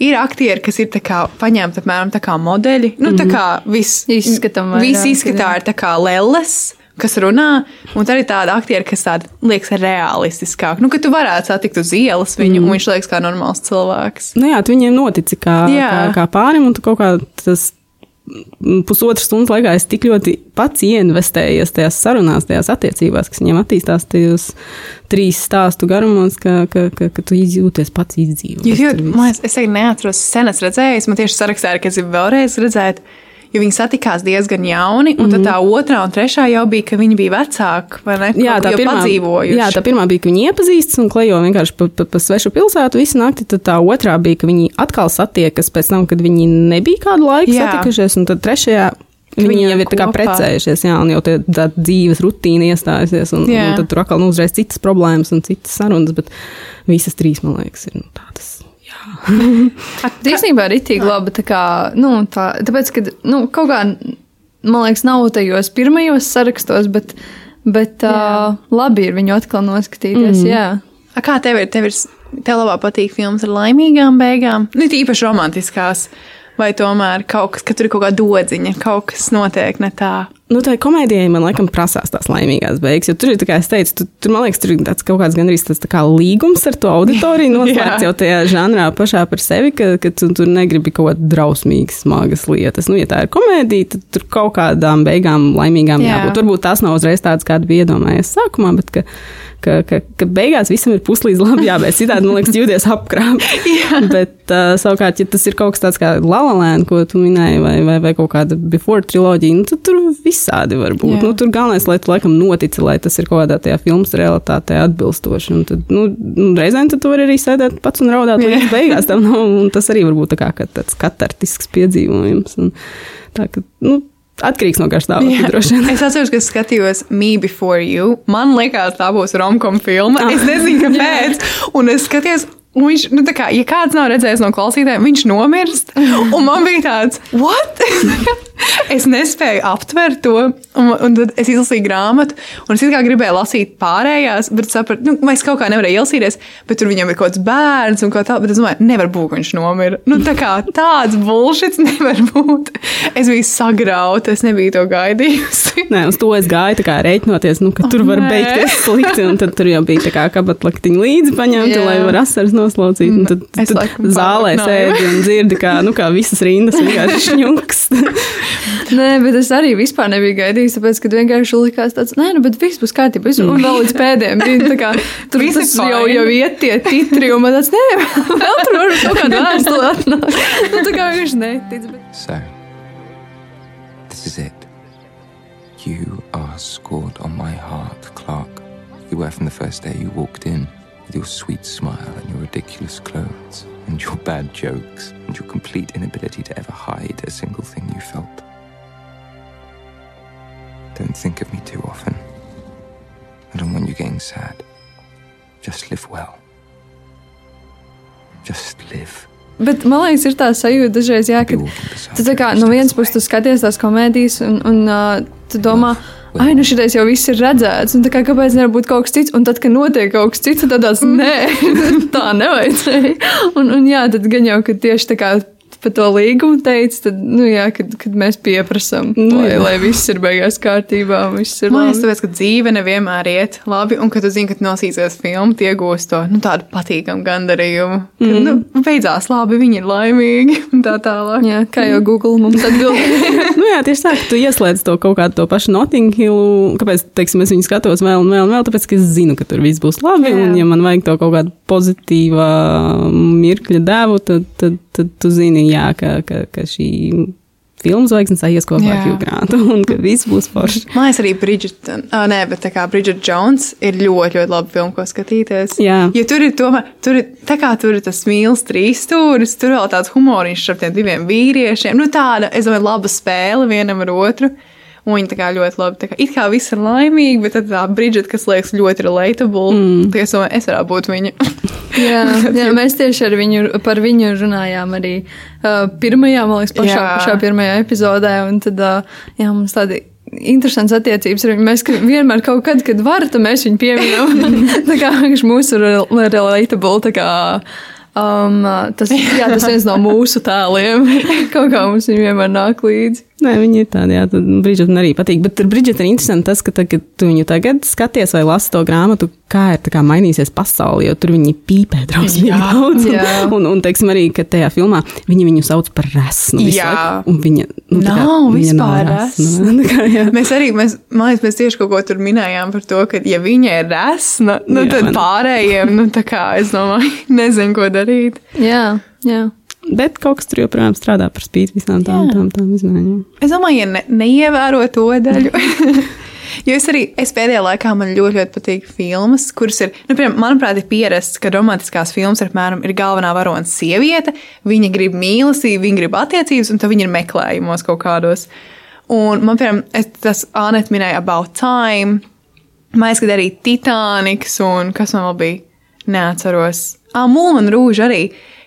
ir aktieri, kas ir paņemti apmēram tā kā modeļi. Nu, tā mhm. kā viss izskatā, viss izskatā ir tā kā lelles. Kas runā, un tā ir tāda aktiera, kas tāda liekas realistiskāk. Nu, ka tu varētu satikt uz ielas viņu, mm. un viņš liekas kā normāls cilvēks. Nu jā, viņiem notic kā, kā, kā pārim, un tu kaut kā tas pusotras stundas laikā es tik ļoti pats ieinvestējies tajās sarunās, tajās attiecībās, kas viņiem attīstās tajos trīs stāstu garumos, ka, ka, ka, ka tu izjūties pats izdzīvot. Jūs jūtat, man es, es neatceros, sen es redzēju, man tieši sarakstā ir, ka es gribu vēlreiz redzēt jo viņi satikās diezgan jauni, un mm -hmm. tā otrā un trešā jau bija, ka viņi bija vecāki, vai ne? Jā, tā pirmā, jā, tā pirmā bija, ka viņi iepazīstas un klejo vienkārši pa, pa, pa svešu pilsētu visu nakti, tad tā otrā bija, ka viņi atkal satiekas pēc tam, kad viņi nebija kādu laiku jā. satikušies, un tad trešajā Viņi, viņi jau ir kopā. precējušies, jā, un jau tā dzīves rutīna iestājusies, un, jā. un tad tur atkal nu, uzreiz citas problēmas un citas sarunas, bet visas trīs, man liekas, ir nu, tādas Īstenībā ir itī labi. Tā kā, nu, tā, tāpēc, ka nu, kaut kā, man liekas, nav tajos pirmajos sarakstos, bet, bet uh, labi ir viņu atkal noskatīties. Mm. Jā. A kā tev ir? Tev, ir, tev labāk patīk filmas ar laimīgām beigām? Nu, tīpaši romantiskās. Vai tomēr kaut kas, ka tur ir kaut kāda dodziņa, kaut kas notiek ne tā? Nu, tā komēdijai man laikam prasās tās laimīgās beigas. Jo tur ir, kā es teicu, tu, tur man liekas, tur ir tāds kaut kāds gandrīz tāds tā kā līgums ar to auditoriju noslēgts jau tajā žanrā pašā par sevi, ka, ka tu tur negribi kaut kādas drausmīgas, smagas lietas. Nu, ja tā ir komēdija, tad tur kaut kādām beigām laimīgām Jā. jābūt. Varbūt tās nav uzreiz tādas, kāda bija iedomājies sākumā, bet ka, ka, ka, ka beigās visam ir puslīdz labi jābeidz. Citādi, man liekas, jūties apkrāp. bet uh, savukārt, ja tas ir kaut kas tāds kā Lalalēna, ko tu minēji, vai, vai, vai kaut kāda Before triloģija, nu, tad tur visādi var būt. Jā. Nu, tur galvenais, lai tu laikam notici, lai tas ir kaut kādā tajā filmas realitātē atbilstoši. Un tad, nu, nu, reizēm tu vari arī sēdēt pats un raudāt līdz beigās. Tam nav, un tas arī var būt tā kā, tāds katartisks piedzīvojums. Un, tā, ka, nu, atkarīgs no droši vien. Es atceros, ka skatījos Me Before You. Man liekas, tā būs romkom filma. Es nezinu, kāpēc. Un es skatījos. Un viņš, nu, kā, ja kāds nav redzējis no klausītājiem, viņš nomirst. Un man bija tāds, what? es nespēju aptvert to. Un, un tad es izlasīju grāmatu, un es kā gribēju lasīt pārējās, bet sapratu, nu, vai es kaut kā nevarēju ielsīties. Bet tur viņam ir kaut kāds bērns un kā tā, bet es domāju, nevar būt, ka viņš nomira. Nu, tā kā tāds bullshits nevar būt. Es biju sagrauta, es nebiju to gaidījusi. Nē, uz to es gāju tā kā rēķinoties, nu, ka tur var nē. beigties slikti. Un tad tur jau bija tā kā kabatlaktiņa līdzi paņemta, Jā. lai var asaras noslaucīt. Un tad, Es tad zālē sēdi un dzirdi, kā, nu, kā visas rindas vienkārši šņuks. Nē, bet es arī vispār nebiju gaidījis, tāpēc, ka vienkārši likās tāds, nē, nu, bet viss būs kārtībā. Un vēl līdz pēdējiem brīdim, tā kā tur Viss tas jau, jau iet tie titri, un man tāds, nē, vēl tur var kaut kāda vēstule atnākt. Nu, tā kā viņš netic, bet. So, this is it. You are scored on my heart, Clark. You were from the first day you walked in, with your sweet smile and your ridiculous clothes, and your bad jokes, and your complete inability to ever hide a single thing you felt. Don't think of me too often. I don't want you getting sad. Just live well. Just live. Bet man liekas, ir tā sajūta dažreiz, jā, ka Be walking beside tu tā kā you no each vienas step of puses tu the way. skaties tās komēdijas, un, un uh, tu domā, Well, ai, nu šitais jau viss ir redzēts, un kā kāpēc nevar būt kaut kas cits, un tad, kad notiek kaut kas cits, tad tādās, nē, tā nevajadzēja. Un, un jā, tad gan jau, ka tieši tā kā par to līgumu teica, tad, nu jā, kad, kad mēs pieprasam, lai, lai viss ir beigās kārtībā, ir Man liekas, tāpēc, ka dzīve nevienmēr iet labi, un ka tu zini, ka nosīsies filmu, tie iegūst to nu, tādu patīkamu gandarījumu. Ka, mm. nu, beidzās labi, viņi ir laimīgi un tā tālāk. Jā, kā jau Google mums atbildēja. nu, jā, tieši tā, ka tu ieslēdz to kaut kādu to pašu Notting Hillu. Kāpēc, teiksim, es viņu skatos vēl un vēl un vēl? Tāpēc, ka es zinu, ka tur viss būs labi. Jā. Un, ja man vajag to kaut kādu pozitīvu mirkļa devu, tad, tad, tad tu zini, jā, ka, ka, ka šī filmas zvaigznes aizies kopā ar Hugh Grantu un ka viss būs forši. Man liekas, arī Bridget, uh, nē, bet tā kā Bridget Jones ir ļoti, ļoti laba filma, ko skatīties. Jā. Jo tur ir tomēr, tur ir, tā kā tur ir tas mīls trīs stūris, tur vēl tāds humoriņš ar tiem diviem vīriešiem. Nu tāda, es domāju, laba spēle vienam ar otru. Un viņi tā kā ļoti labi, tā kā it kā viss ir laimīgi, bet tad tā Bridget, kas liekas ļoti relatable, mm. tie es domāju, es varētu būt viņa. Jā, jā, mēs tieši ar viņu, par viņu runājām arī uh, pirmajā, man liekas, pašā, Jā. pašā pirmajā epizodē. Un tad, uh, jā, mums tādi interesants attiecības ar viņu. Mēs vienmēr kaut kad, kad var, tad mēs viņu pieminam. tā kā viņš mūsu rel- relatable, tā kā. Um, tas, jā, tas viens no mūsu tēliem. Kaut kā mums viņa vienmēr nāk līdzi. Nē, viņi ir tādi, jā, tad Bridžetam arī patīk. Bet ar Bridžetu ir interesanti tas, ka tagad tu viņu tagad skaties vai lasi to grāmatu, kā ir kā mainīsies pasaule, jo tur viņi pīpē drausmīgi daudz. Un, jā. un, un, teiksim, arī, ka tajā filmā viņi viņu sauc par resnu. Jā. laiku, Un viņa, nu, tā kā, Nav viņa vispār resna. Tā kā, jā. Mēs arī, mēs, man liekas, mēs tieši kaut ko tur minējām par to, ka, ja viņa ir resna, nu, Jā, tad ne? pārējiem, nu, tā kā, es domāju, nezinu, ko darīt. Jā, jā. Bet kaut kas tur joprojām strādā par spīti visām tām, Jā. tām, tām izmaiņām. Es domāju, ja ne, neievēro to daļu. Jo es arī es pēdējā laikā man ļoti, ļoti patīk filmas, kuras ir, nu, piemēram, manuprāt, ir pierasts, ka romantiskās filmas ir, apmēram, ir galvenā varonas sieviete. Viņa grib mīlestību, viņa grib attiecības, un tad viņa ir meklējumos kaut kādos. Un man, piemēram, es, tas Anēt minēja About Time, man aizskatīt arī Titaniks, un kas man vēl bija, neatceros. Ah, Mūna Rūža arī,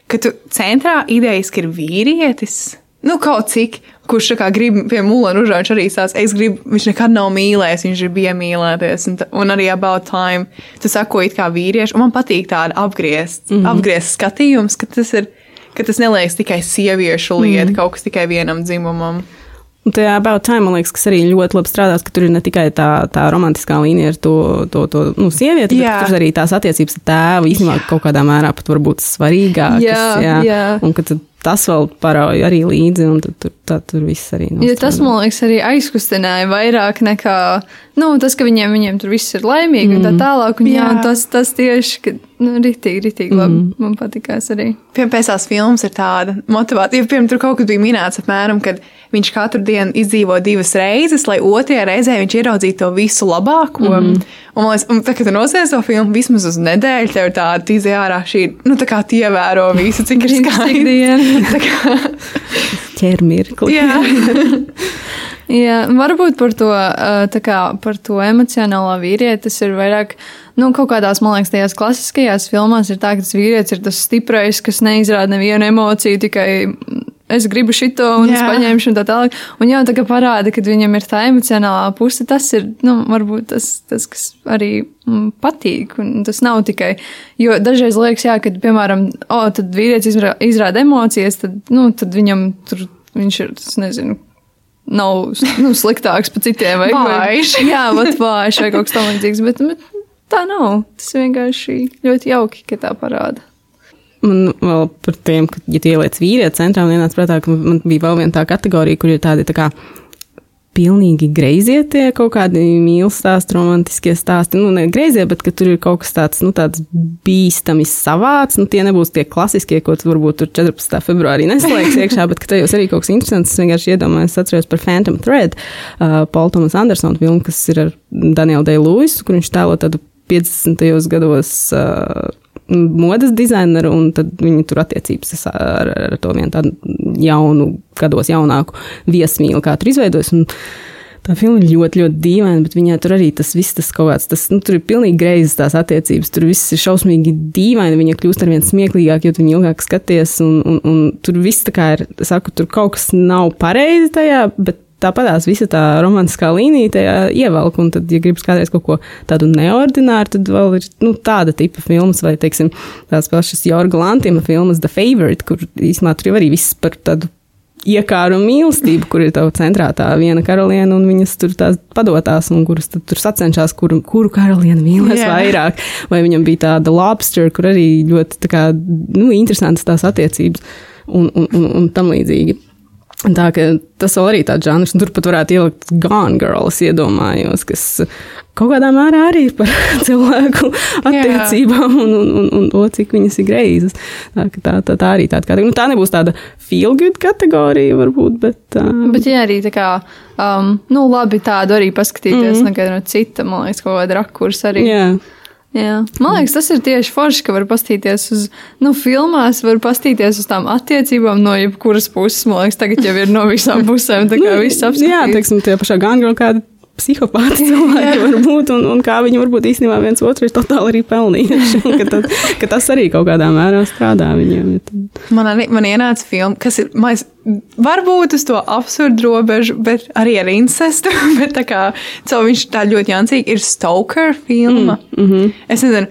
ka tu centrā idejiski ir vīrietis. Nu, kaut cik, kurš kā grib pie mūla ružā, viņš arī stāsta, es gribu, viņš nekad nav mīlējis, viņš grib iemīlēties. Un, un arī about time, tu sako it kā vīrieši, un man patīk tāda apgriezt, mm -hmm. apgriezt skatījums, ka tas ir, ka tas neliekas tikai sieviešu lieta, mm -hmm. kaut kas tikai vienam dzimumam. Un tajā About Time, man liekas, kas arī ļoti labi strādās, ka tur ir ne tikai tā, tā romantiskā līnija ar to, to, to nu, sievieti, Jā. bet tur arī tās attiecības ar tēvu īstenībā kaut kādā mērā pat varbūt svarīgākas. Jā, jā. Un ka tad tas vēl parauj arī līdzi, un tad, tur, tā, tur viss arī Jo tas, man liekas, arī aizkustināja vairāk nekā nu, tas, ka viņiem, viņiem tur viss ir laimīgi mm. un tā tālāk. Un, jā, Jā. un tas, tas tieši, ka, nu, ritīgi, ritīgi labi. Man patīkās arī. Piemēram, pēc tās filmas ir tāda motivācija. Ja, piemēram, tur kaut kas bija minēts, apmēram, kad viņš katru dienu izdzīvo divas reizes, lai otrajā reizē viņš ieraudzītu to visu labāko. Mm -hmm. Un, liekas, un tā, kad nosies to filmu vismaz uz nedēļu, tev ir tāda tīzē ārā šī, nu, tā kā tie ievēro visu, cik ir skaisti. diena. Ķermirkli. jā. Jā, varbūt par to, tā kā, par to emocionālo vīrieti tas ir vairāk. Nu, kaut kādās, man liekas, tajās klasiskajās filmās ir tā, ka tas vīrietis ir tas stiprais, kas neizrāda nevienu emociju, tikai es gribu šito un jā. es paņemšu un tā tālāk. Un jau tā kā parāda, ka viņam ir tā emocionālā puse, tas ir, nu, varbūt tas, tas kas arī mm, patīk. Un tas nav tikai, jo dažreiz liekas, jā, kad, piemēram, o, tad vīrietis izrā- izrāda emocijas, tad, nu, tad viņam tur, viņš ir, es nezinu, nav nu, sliktāks par citiem. Vai, Vājš. jā, vat vājš vai kaut kas tamlīdzīgs, bet, bet tā nav. Tas vienkārši ļoti jauki, ka tā parāda. Man vēl par tiem, ka, ja tu ieliec vīrieti centrā, man ienāca prātā, ka man bija vēl viena tā kategorija, kur ir tādi tā kā pilnīgi greizie tie kaut kādi mīlestības stāsti, romantiskie stāsti. Nu, ne greizie, bet ka tur ir kaut kas tāds, nu, tāds bīstami savāds. Nu, tie nebūs tie klasiskie, ko tu varbūt tur 14. februārī neslēgs iekšā, bet ka tajos arī kaut kas interesants. Es vienkārši iedomājos, atceros par Phantom Thread, uh, Paul Thomas Andersona filmu, kas ir ar Danielu Day-Lewis, kur viņš tēlo tādu 50. gados. Uh, modes dizaineru, un tad viņi tur attiecības ar, ar to vienu tādu jaunu, gados jaunāku viesmīlu, kā tur izveidojas. Un Tā filma ir ļoti, ļoti dīvaina, bet viņai tur arī tas viss, tas kaut kāds, tas, nu, tur ir pilnīgi greizes tās attiecības. Tur viss ir šausmīgi dīvaini, viņa kļūst ar vien smieklīgāk, jo tu viņu ilgāk skaties, un, un, un tur viss tā kā ir, saku, tur kaut kas nav pareizi tajā, bet tāpatās visa tā romantiskā līnija tajā ievelk, un tad, ja gribas kādreiz kaut ko tādu neordināru, tad vēl ir, nu, tāda tipa filmas, vai, teiksim, tās pašas Jorga Lantima filmas The Favorite, kur īsumā tur jau arī viss par tādu iekāru mīlestību, kur ir tā centrā tā viena karaliene, un viņas tur tās padotās, un kuras tur sacenšas, kuru, kuru karalieni mīlēs Jā. vairāk. Vai viņam bija tāda lobster, kur arī ļoti tā kā, nu, interesantas tās attiecības un, un, un, un tam līdzīgi. Tā ka tas vēl arī tāds žanrs, un tur pat varētu ielikt Gone Girl, es iedomājos, kas kaut kādā mērā arī par cilvēku attiecībām un, un, un, un to, cik viņas ir greizas. Tā, tā, tā, tā arī tāda kategorija. Nu, tā nebūs tāda feel good kategorija, varbūt, bet. Uh, Bet, ja arī tā kā, um, nu, labi tādu arī paskatīties mm -hmm. no cita, man liekas, kaut kāda rakurs arī. jā. Jā. Man liekas, tas ir tieši forši, ka var paskatīties uz, nu, filmās, var paskatīties uz tām attiecībām no jebkuras puses. Man liekas, tagad jau ir no visām pusēm, tā kā viss Jā, apskatīts. teiksim, tie pašā Gangro kādi psihopāti cilvēki var būt, un, un kā viņi varbūt īstenībā viens otru ir totāli arī pelnījuši. Ka, tad, ka tas arī kaut kādā mērā strādā viņiem. Man, arī, man ienāca filma, kas ir, man varbūt uz to absurdu robežu, bet arī ar incestu. Bet tā kā viņš tā ļoti jancīgi ir Stoker filma. Mm, mm -hmm. Es nezinu,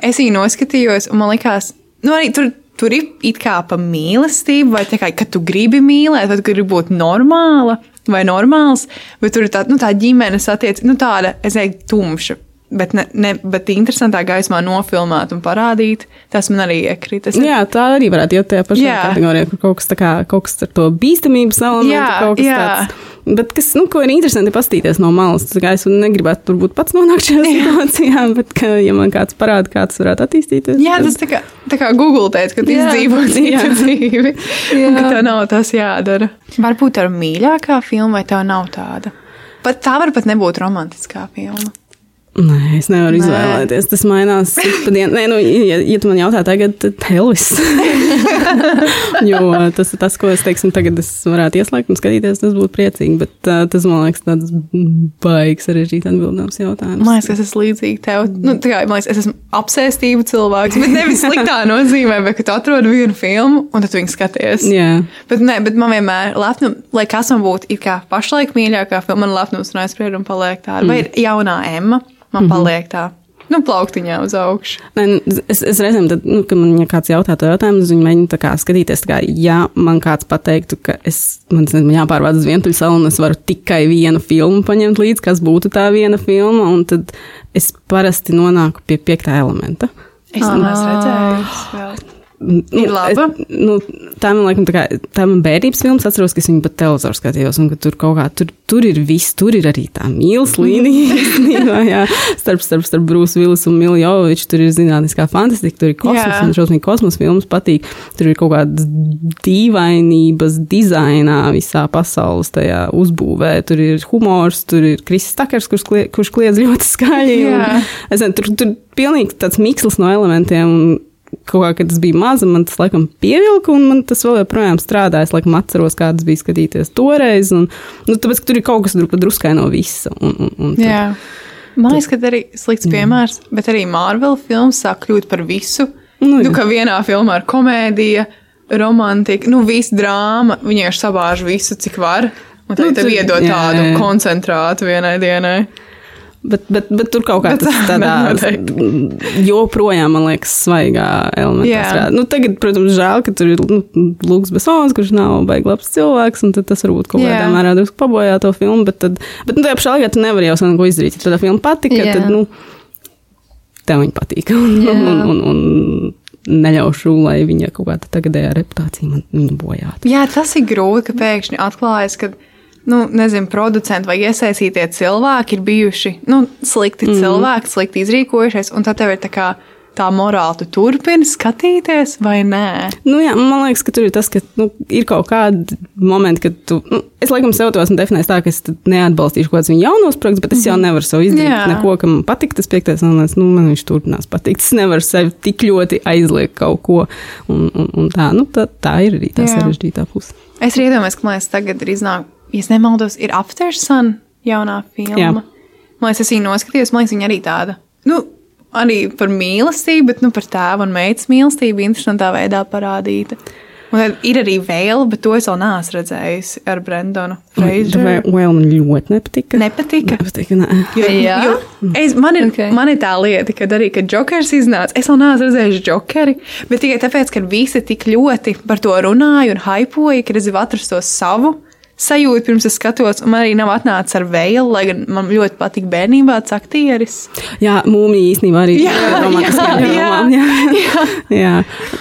es viņu noskatījos, un man likās, nu arī tur. Tur ir it kā pa mīlestību, vai tā kā, ka tu gribi mīlēt, vai tu gribi būt normāla vai normāls, bet tur ir tā, nu, tā ģimenes attiecība, nu, tāda, es teiktu, tumša. Bet, ne, ne, bet interesantā gaismā nofilmēt un parādīt, tas man arī iekrīt. Es Jā, tā arī varētu iet tajā pašā Jā. kategorijā, kur kaut kas, tā kā, kaut kas ar to bīstamības elementu, Jā, kaut kas jā. tāds. Bet kas, nu, ko ir interesanti paskatīties no malas, tā kā es negribētu turbūt pats nonākt šajā situācijā, bet, ka, ja man kāds parāda, kā tas varētu attīstīties. Jā, tad- tas tā kā, tā kā Google teica, ka tu izdzīvo dzīvi. Un ka tev nav tas jādara. Varbūt ir mīļākā filma, vai tā nav tāda. Pat tā var pat nebūt romantiskā filma. Nē, es nevaru Nē. izvēlēties. Tas mainās pa dienu. Nē, nu, ja, ja tu man jautā tagad, tad Elvis. jo tas ir tas, ko es teiksim, tagad es varētu ieslēgt un skatīties, tas būtu priecīgi. Bet uh, tas, man liekas, tāds baigs sarežģīts atbildams jautājums. Man liekas, ka es esmu līdzīga tev. Nu, tā kā, man liekas, es esmu apsēstība cilvēks, bet nevis sliktā nozīmē, bet ka tu atrod vienu filmu un tad viņu skaties. Jā. Bet, nē, bet man vienmēr lepnum, lai kas man būtu it kā pašlaik mīļākā filma, man lepnums un aizspriedumi paliek tā. Vai ir jaunā Emma, man paliek tā. nu, plauktiņā uz augšu. Nu, es, es reizēm, tad, nu, kad man ja kāds jautā to jautājumu, mēģinu tā kā skatīties. Tā kā, ja man kāds pateiktu, ka es, man, es nezinu, man jāpārvāc uz vientuļu salu un es varu tikai vienu filmu paņemt līdzi, kas būtu tā viena filma, un tad es parasti nonāku pie piektā elementa. Es to neesmu redzējis. Nu, Ir laba? Es, nu, tā man liekas, tā, kā, tā man bērnības filmas atceros, ka es viņu pat televizoru skatījos, un tur kaut kā tur, tur ir viss, tur ir arī tā mīlas līnija. īstenībā, jā, starp, starp, starp Brūsu Vilis un Milu Joviču, tur ir zinātniskā fantastika, tur ir kosmos, Jā. un šausmīgi kosmos filmas patīk. Tur ir kaut kādas dīvainības dizainā visā pasaules tajā uzbūvē. Tur ir humors, tur ir Kristis Takers, kurš, klie, kurš kliedz ļoti skaļi. un. Es tur, tur pilnīgi tāds mikslis no elementiem. Un, Kaut kā, kad tas bija maza, man tas laikam pievilka, un man tas vēl joprojām strādā. Es laikam atceros, kādas bija skatīties toreiz. Un, nu, tāpēc, ka tur ir kaut kas dru- druskai no visa. Un, un, un, Jā. Man liekas, ka arī slikts piemērs, bet arī Marvel filmas sāk kļūt par visu. Nu, Nu, jā. ka vienā filmā ir komēdija, romantika, nu, viss drāma, viņi vienkārši sabāž visu, cik var. Un tad Nu, nu, tev iedod jā, tādu jā, jā. koncentrātu vienai dienai. Bet, bet, bet tur kaut kā Bet tas tā tādā joprojām, man liekas, svaigā elementā. Nu, tagad, protams, žēl, ka tur ir nu, Lūks Besons, kurš nav baigi labs cilvēks, un tas varbūt kaut kādā mērā drusku pabojā to filmu, bet, tad, bet nu, tajā pašā laikā tu nevari jau sen ko izdarīt. Ja tā filma patika, Jā. tad, nu, tev viņa patīk. Un, Jā. un, un, un neļaušu, lai viņa kaut kāda tagadējā reputācija man bojātu. Jā, tas ir grūti, ka pēkšņi atklājas, ka, nu, nezinu, producenti vai iesaistītie cilvēki ir bijuši, nu, slikti mm. cilvēki, slikti izrīkojušies, un tad tev ir tā kā tā morāla, tu turpini skatīties vai nē. Nu, jā, man liekas, ka tur ir tas, ka nu, ir kaut kādi momenti, kad tu. Nu, es laikam sev to esmu definējis tā, ka es neatbalstīšu kaut kādus viņa jaunos projektus, bet es jau nevaru sev izdarīt Jā. neko, kam patīk tas piektais elements. Nu, man viņš turpinās patikt. Es nevaru sev tik ļoti aizliegt kaut ko. Un, un, un tā, nu, tā, tā ir arī tā Jā. sarežģītā puse. Es arī iedomājos, ka man liekas, tagad ir iznāk, ja es nemaldos, ir After Sun jaunā filma. Jā. Man liekas, es viņu noskatījos, man liekas, viņa arī tāda. Nu, arī par mīlestību, bet nu, par tēvu un meitas mīlestību interesantā veidā parādīta. Un tad ir arī vēl, bet to es vēl neesmu redzējis ar Brendonu vēl man ļoti nepatika? Nepatika. Nepatika, nē. Jo, Jā? jo es, man, ir, Ok. okay. man ir tā lieta, ka arī, kad Jokers iznāca, es vēl neesmu redzējis Jokeri, bet tikai tāpēc, ka visi tik ļoti par to runāja un hypoja, ka es gribu atrast to savu sajūtu, pirms es skatos, un man arī nav atnācis ar vēlu, lai gan man ļoti patīk bērnībā tas aktieris. Jā, mūmija īstenībā arī Jā, ir romantiskā jā, filmām. Jā, jā. jā.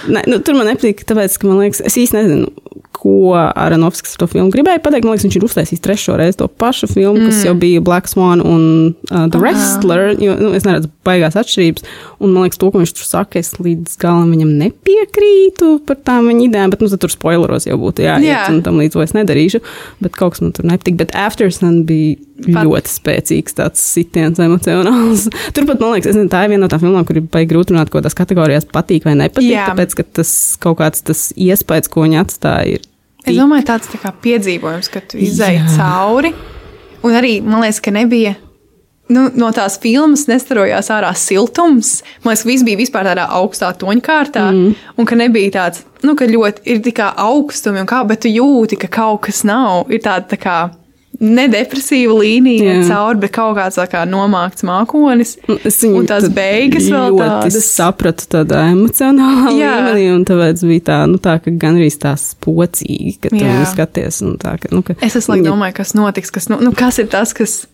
Nē, nu, tur man nepatīk, tāpēc, ka man liekas, es īsti nezinu, ko Aranovskis ar to filmu gribēja pateikt. Man liekas, viņš ir uztaisījis trešo reizi to pašu filmu, mm. kas jau bija Black Swan un uh, The Wrestler. Jo, nu, es neredzu baigās atšķirības. Un man liekas, to, ko viņš tur saka, es līdz galam viņam nepiekrītu par tām viņa idejām, bet nu, tur spoileros jau būtu jāiet, Jā. un tam līdz to es nedarīšu. Bet kaut kas man tur nepatīk. Bet Aftersun bija Pat- ļoti spēcīgs tāds sitiens emocionāls. Turpat, man liekas, nezinu, tā ir viena no tām filmām, kur ir baigi grūti runāt, ko tās kategorijās patīk vai nepatīk. Jā. Tāpēc, ka tas kaut kāds tas iespējas, ko viņi atstāja, ir. Es domāju, tāds tā kā piedzīvojums, ka tu Jā. cauri. Un arī man liekas, ka nebija. Nu, no tās filmas nestarojās ārā siltums. Man liekas, ka viss bija vispār tādā augstā toņkārtā. Mm. Un ka nebija tāds, nu, ka ļoti ir tikai augstumi, un kā, bet tu jūti, ka kaut kas nav. Ir tāda tā kā nedepresīva līnija Jā. cauri, bet kaut kāds kā nomākts mākonis. Nu, Es un tās beigas vēl tādas. sapratu tādā emocionālā Jā. līmenī, un tāpēc bija tā, nu, tā ka gan arī tā spocīgi, ka tu skaties. un Tā, ka, nu, ka Es visu laiku domāju, kas notiks, kas, nu, nu, kas ir tas, kas.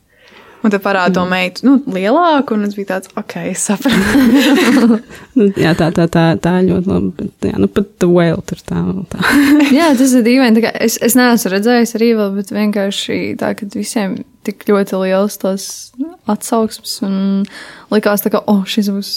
Un tad parāda to meitu, nu, lielāku, un es biju tāds, ok, es sapratu. Nu, jā, tā, tā, tā, tā ļoti labi. Bet, jā, nu, pat The Whale tur tā tā. Jā, tas ir dīvaini. kā Es, es neesmu redzējis arī vēl, bet vienkārši tā, ka visiem tik ļoti liels tas atsauksmes un likās tā, ka, oh, šis būs.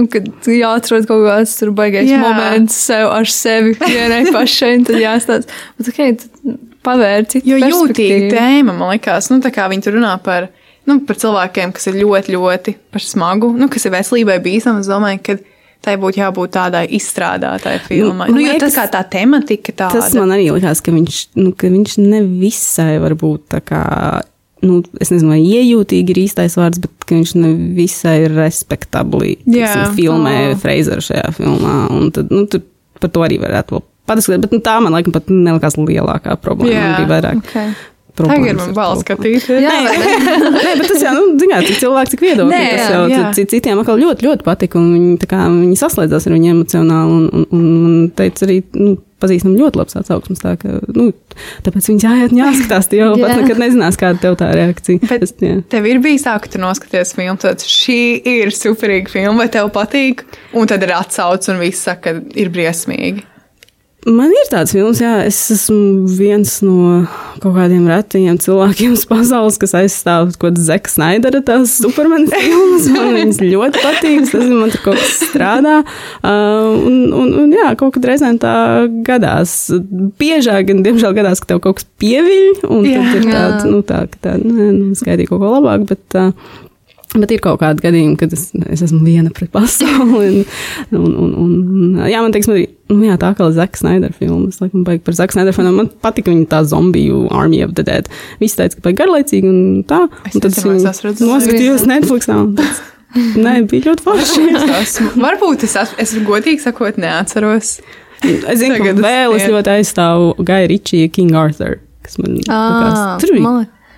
Un, kad jāatrod kaut kāds tur baigais Jā. Moments sev ar sevi vienai pašai, tad jāstāsta. Bet, ok, tad pavēr citu Jo jūtīga tēma, man liekas, nu, tā kā viņi tur runā par, nu, par cilvēkiem, kas ir ļoti, ļoti par smagu, nu, kas ir veselībai bīstami. Es domāju, ka tai būtu jābūt tādai izstrādātai filmai. man Nu, jo tā liekas, kā tā tematika tāda. Tas man arī likās, ka viņš, nu, ka viņš nevisai varbūt tā kā. Nu, es nezinu, vai iejūtīgi ir īstais vārds, bet viņš nevisai respektabli Jā. teiksim, filmē Oh. Freizeru šajā filmā. Un tad, nu, tur par to arī varētu vēl padiskutēt. Bet nu, tā man laikam pat nelikās lielākā problēma. Jā. Man bija vairāk Okay. Tagad man bail skatīties. Jā, Nē, bet tas jau, nu, zināt, cik cilvēks, cik viedokļi. Nē, Tas jau jā. cit- citiem atkal ļoti, ļoti patika, un viņi, tā kā, viņi saslēdzās ar viņu emocionāli, un, un, un, un teica arī, nu, pazīstam ļoti labs atsauksmes, tā ka, nu, tāpēc viņas jāiet un jāskatās, tie jau pat nekad nezinās, kāda tev tā reakcija. Bet Tas, jā. tev ir bijis tā, ka tu noskaties filmu, tad šī ir superīga filma, vai tev patīk, un tad ir atsauce, un viss saka, ka ir briesmīgi. Man ir tāds filmas, jā, es esmu viens no kaut kādiem retajiem cilvēkiem uz pasaules, kas aizstāv kaut kādu Zeka Snaidera tās supermena filmas. Man viņas ļoti patīk, tas man tur kaut kas strādā. Uh, un, un, un jā, kaut kad reizēm tā gadās. Biežāk, gan diemžēl gadās, ka tev kaut kas pieviļ, un Jā. tad ir tāds, nu tā, ka tā, nē, nu, skaidī kaut ko labāk, bet. Uh, Bet ir kaut kādi gadījumi, kad es, es esmu viena pret pasauli. Un, un, un, un, jā, man teiksim, arī nu, jā, tā kā Zaka Snaidera filma. Es laikam baigi par Zaka Snaidera filmu. Man patika viņa tā zombiju Army of the Dead. Visi teica, ka baigi garlaicīgi un tā. Es un tad es redzējusi. noskatījos Netflixā. Nē, bija ļoti forši. Esmu, varbūt es esmu, es godīgi sakot, neatceros. Es zinu, ka Tagad es- vēl es ļoti aizstāvu Gaia Ričija King Arthur. Kas man likās, tur bija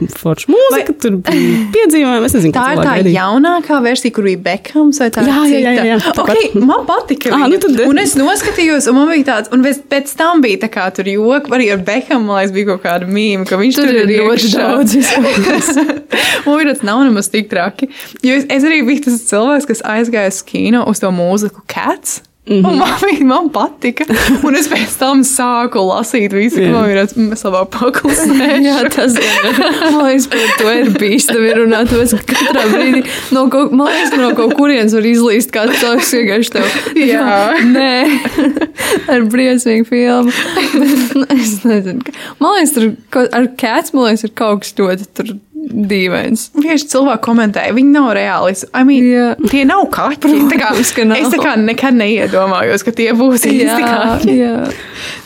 forša mūzika, tur bija piedzīvojumi. Es nezinu, Tā ir tā gaidīja. jaunākā versija, kur bija Bekams vai tā Jā, jā, jā, jā, jā. Okay, man patika. Ah, nu tad- Un es noskatījos, un man bija tāds, un pēc, tam bija tā kā tur joki, arī ar Bekamu, man liekas, bija kaut kāda mīma, ka viņš tur, Tur ir ļoti daudz Man bija tas nav nemaz tik traki. Jo es, es arī biju tas cilvēks, kas aizgāja uz kino uz to mūziku Cats. Mm -hmm. Un man, bija- man patika. Un es pēc tam sāku lasīt visu, ko Jā. man ir labāk paklusējuši. Jā, tas ir. Man liekas, par to ir bīstami runāt. Ka katrā brīdī no kaut, man liekas, ka no kaut kurienes var izlīst kāds cilvēks vienkārši tev. Jā. Nē, ar briesmīgu filmu. Es nezinu. Man liekas, tur ar cats, man liekas, ir kaut kas ļoti tur dīvains. Vienkārši cilvēki komentēja, viņi nav reāli. I mean, Jā. tie nav kaķi. Tā kā, Protams, ka nav. es tā kā nekad neiedomājos, ka tie būs īsti kaķi. jā.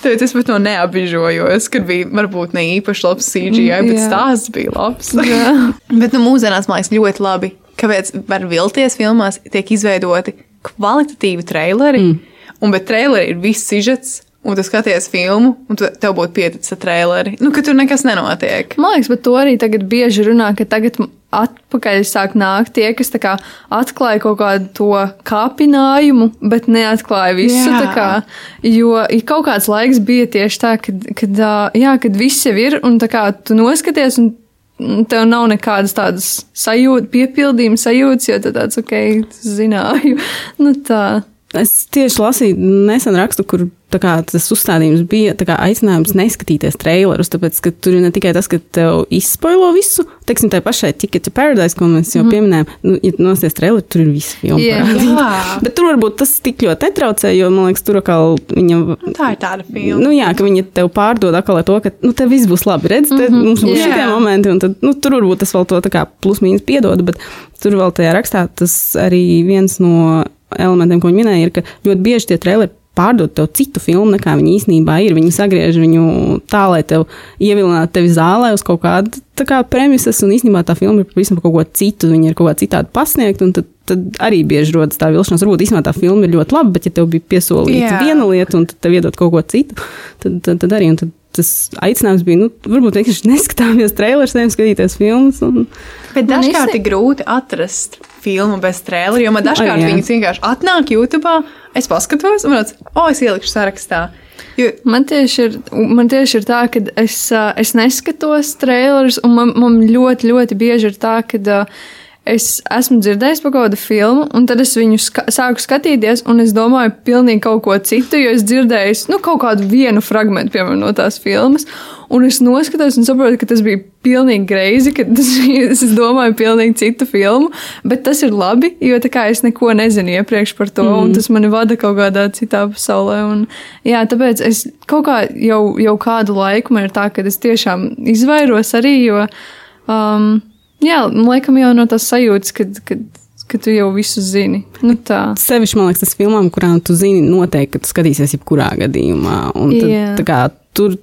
Tāpēc es pat to neapbižojos, kad bija varbūt ne īpaši labs CGI, bet Jā. stāsts bija labs. Jā. bet nu, mūsdienās man liekas ļoti labi, kāpēc var vilties filmās tiek izveidoti kvalitatīvi traileri, mm. un bet traileri ir viss sižets. Un tu skaties filmu, un tu, tev būtu pieticis ar traileri. Nu, ka tur nekas nenotiek. Man liekas, bet to arī tagad bieži runā, ka tagad atpakaļ sāk nākt tie, kas kā atklāja kaut kādu to kāpinājumu, bet neatklāja visu. Kā, jo ir kaut kāds laiks bija tieši tā, kad, kad, jā, kad viss jau ir un tā kā tu noskaties un tev nav nekādas tādas sajūtas, piepildījuma sajūtas, jo tu tāds, ok, zināju. Nu tā. Es tieši lasīju nesen rakstu, kur kā, tas uzstādījums bija kā, aicinājums neskatīties trailerus. Tāpēc, ka tur ir ne tikai tas, ka tev izspoilo visu, teiksim, tā pašai Ticket to Paradise, ko mēs jau mm. pieminējām. Nu, ja nosties traileri, tur ir filma. Jā. parādīta. Jā. Bet tur varbūt tas tik ļoti netraucē, jo man liekas, tur atkal viņa. Nu, Tā ir tāda filma. Nu, jā, ka viņi tev pārdod atkal to, ka nu, tev viss būs labi. Redz, mm -hmm. mums būs Jā. šie momenti, un tad, nu, tur varbūt tas vēl to tā kā plus-mínus piedod, bet tur vēl tajā rakstā tas arī viens no elementiem, ko viņi minēja, ir, ka ļoti bieži tie traileri pārdod tev citu filmu, nekā viņi īstenībā ir. Viņi sagriež viņu tā, lai tev ievilinātu tevi zālē uz kaut kādu tā kā premises, un īstenībā tā filma ir pavisam kaut ko citu. Viņa ir kaut kā citādi pasniegta, un tad, tad arī bieži rodas tā vilšanās. Varbūt īstenībā tā filma ir ļoti laba, bet ja tev bija piesolīta Jā. viena lieta, un tad tev iedod kaut ko citu, tad, tad, tad arī. un Tad, Tas aicinājums bija, nu, varbūt vienkārši neskatāmies trailerus, nevis skatīties filmas. Un... Bet Man dažkārt ir grūti atrast filmu bez traileru, jo man dažkārt jā. viņas vienkārši atnāk YouTube, es paskatos, un liekas, o, es ielikšu sarakstā. Jo, Man tieši ir, man tieši ir tā, ka es, es neskatos trailerus, un man, man ļoti, ļoti bieži ir tā, ka es esmu dzirdējis par kādu filmu, un tad es viņu ska sāku skatīties, un es domāju pilnīgi kaut ko citu, jo es dzirdēju nu, kaut kādu vienu fragment, piemēram, no tās filmas, un es noskatos un saprotu, ka tas bija pilnīgi greizi, ka es domāju pilnīgi citu filmu, bet tas ir labi, jo tā kā es neko nezinu iepriekš par to, mm. un tas mani vada kaut kādā citā pasaulē, un jā, tāpēc es kaut kā jau, jau kādu laiku man ir tā, ka es tiešām izvairos arī, jo, um, jā, laikam jau no tās sajūtas, kad, kad, kad tu jau visu zini. Nu tā. Sevišķi, man liekas, tas filmām, kurām tu zini noteikti, ka tu skatīsies jebkurā gadījumā. Un tad, kā, tur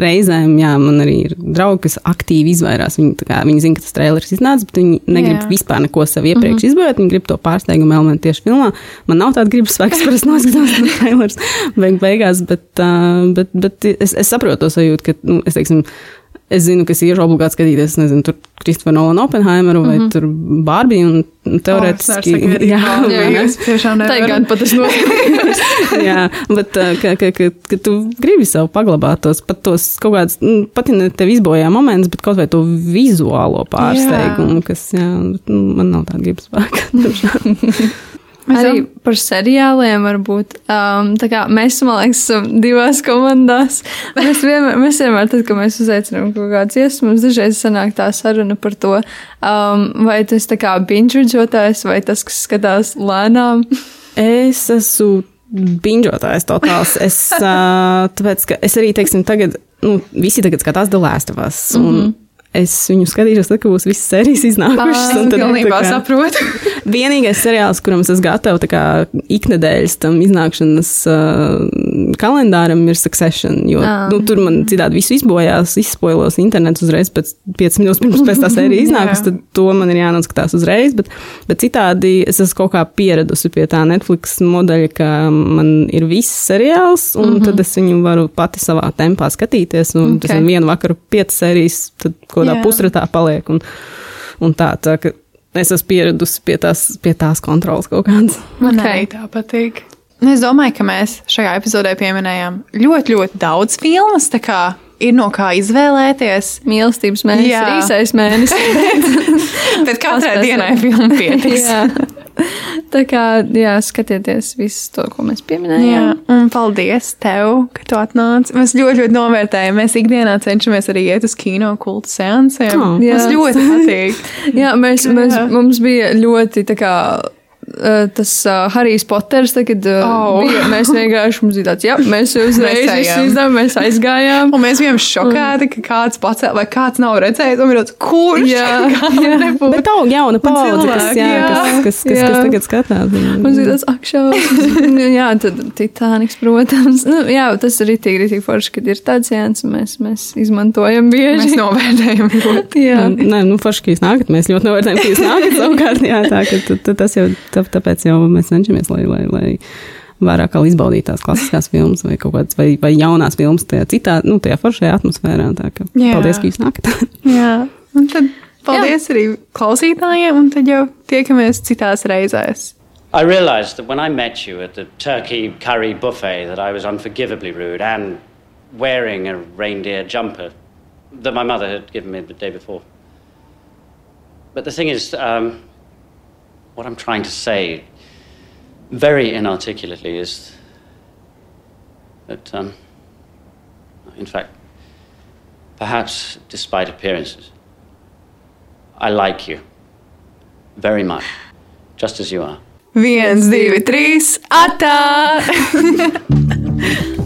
reizēm, jā, man arī ir draugi, kas aktīvi izvairās. Viņi, kā, viņi zina, ka tas trailers iznāca, bet viņi negrib Jā. vispār neko sev iepriekš mm -hmm. izbojāt. Viņi grib to pārsteigumu elementu tieši filmā. Man nav tāda gribas spēks, parasti noskatās no trailers beig beigās, bet, uh, bet, bet es, es saprotu to sajūtu, ka, nu, es teiksim, Es zinu, ka es iešu obligāti skatīties, nezinu, tur Kristofru Nolanu Oppenheimeru vai mm -hmm. tur Barbiju. Un teorētiski, Oh, jā, sagaidīt, vai ne? es tiešām Tā nevaru. gan pat es noskatījos. jā, bet uh, ka, ka, ka, ka tu gribi sev paglabāt tos, pat tos kaut kādus, nu, pat ja ne tev izbojā moments, bet kaut vai to vizuālo pārsteigumu, kas, jā, bet, nu, man nav tāda gribas spēka. Arī par seriāliem varbūt. Um, tā kā mēs, man liekas, esam divās komandās. Mēs vienmēr, mēs vienmēr tad, kad mēs uzaicinām kaut kādas iesmas, mums dažreiz sanāk tā saruna par to, um, vai tas tā kā binžotājs vai tas, kas skatās lēnām. Es esmu binžotājs totāls. Es, uh, tāpēc, ka es arī, teiksim, tagad, nu, visi tagad skatās. Un, mm -hmm. Es viņu skatīšos, tad, kad būs visas sērijas iznākušas. tad, Pilnībā kā- saprotu. Vienīgais seriāls, kuram es esmu gatava kā iknedēļas tam iznākšanas uh, kalendāram, ir Succession. Jo Ah. nu, tur man citādi viss izbojās, izspoilos internets uzreiz pēc 5 minūtes pirms pēc tā sērija iznākas. Tad to man ir jānoskatās uzreiz. Bet, bet citādi es esmu kaut kā pieradusi pie tā Netflix modeļa, ka man ir viss seriāls, un mm -hmm. tad es viņu varu pati savā tempā skatīties. Un okay. tas ir vienu vakaru piecas sērijas, tad kaut kādā Jā. pusratā paliek. Un, un tā, tā ka es esmu pieradusi pie tās, pie tās kontrolas kaut kādas. Man Ok. okay. arī tā patīk. Nu, Es domāju, ka mēs šajā epizodē pieminējām ļoti, ļoti daudz filmas. tā kā Ir no kā izvēlēties. Mīlestības mēnesis, īsais mēnesis. Bet katrai dienai filma pietiks. jā. Tā kā, jā, skatieties visu to, ko mēs Jā, pieminējām. un paldies tev, ka tu atnāci. Mēs ļoti, ļoti novērtējam. Mēs ikdienā cenšamies arī iet uz kino kultu seansiem. Oh. Oh, Tas Jā. ļoti patīk. Jā, mēs, mēs, mums bija ļoti tā kā. Uh, Tas uh, Harijs Poters, tagad uh, Oh. bija, mēs vienkārši mums bija tāds, jā, mēs uzreiz izdevām, mēs aizgājām. Un mēs bijām šokēti, ka kāds pacēla, vai kāds nav redzējis. Un bija tāds, kurš? Jā, jā. nebūtu? Bet aug jauna paudze, kas, jā, jā. kas, kas, kas, Jā. kas tagad skatās. Mums bija tāds akšaus, jā, tad Titaniks, protams. Nu, jā, tas ir rītīgi, rītīgi forši, kad ir tāds jēns, un mēs, mēs izmantojam bieži. Mēs novērtējam ļoti. jā. Nē, nu, forši, ka jūs nākat. Mēs ļoti novērtējam, ka jūs nākat savukārt. Jā, tā, ka, tas jau, tā, tāpēc jau mēs cenšamies, lai, lai, lai vairāk kā izbaudītu tās klasiskās filmas vai kaut kādas vai, vai jaunās filmas tajā citā, nu, tajā foršajā atmosfērā. Tā kā Jā. paldies, ka jūs nākat. Jā, un tad paldies Jā. arī klausītājiem, un tad jau tiekamies citās reizēs. I realized that when I met you at the turkey curry buffet that I was unforgivably rude and wearing a reindeer jumper that my mother had given me the day before. But the thing is, um, what I'm trying to say very inarticulately is that, um, in fact, perhaps despite appearances, I like you very much, just as you are. Viens, divi, trīs, atā!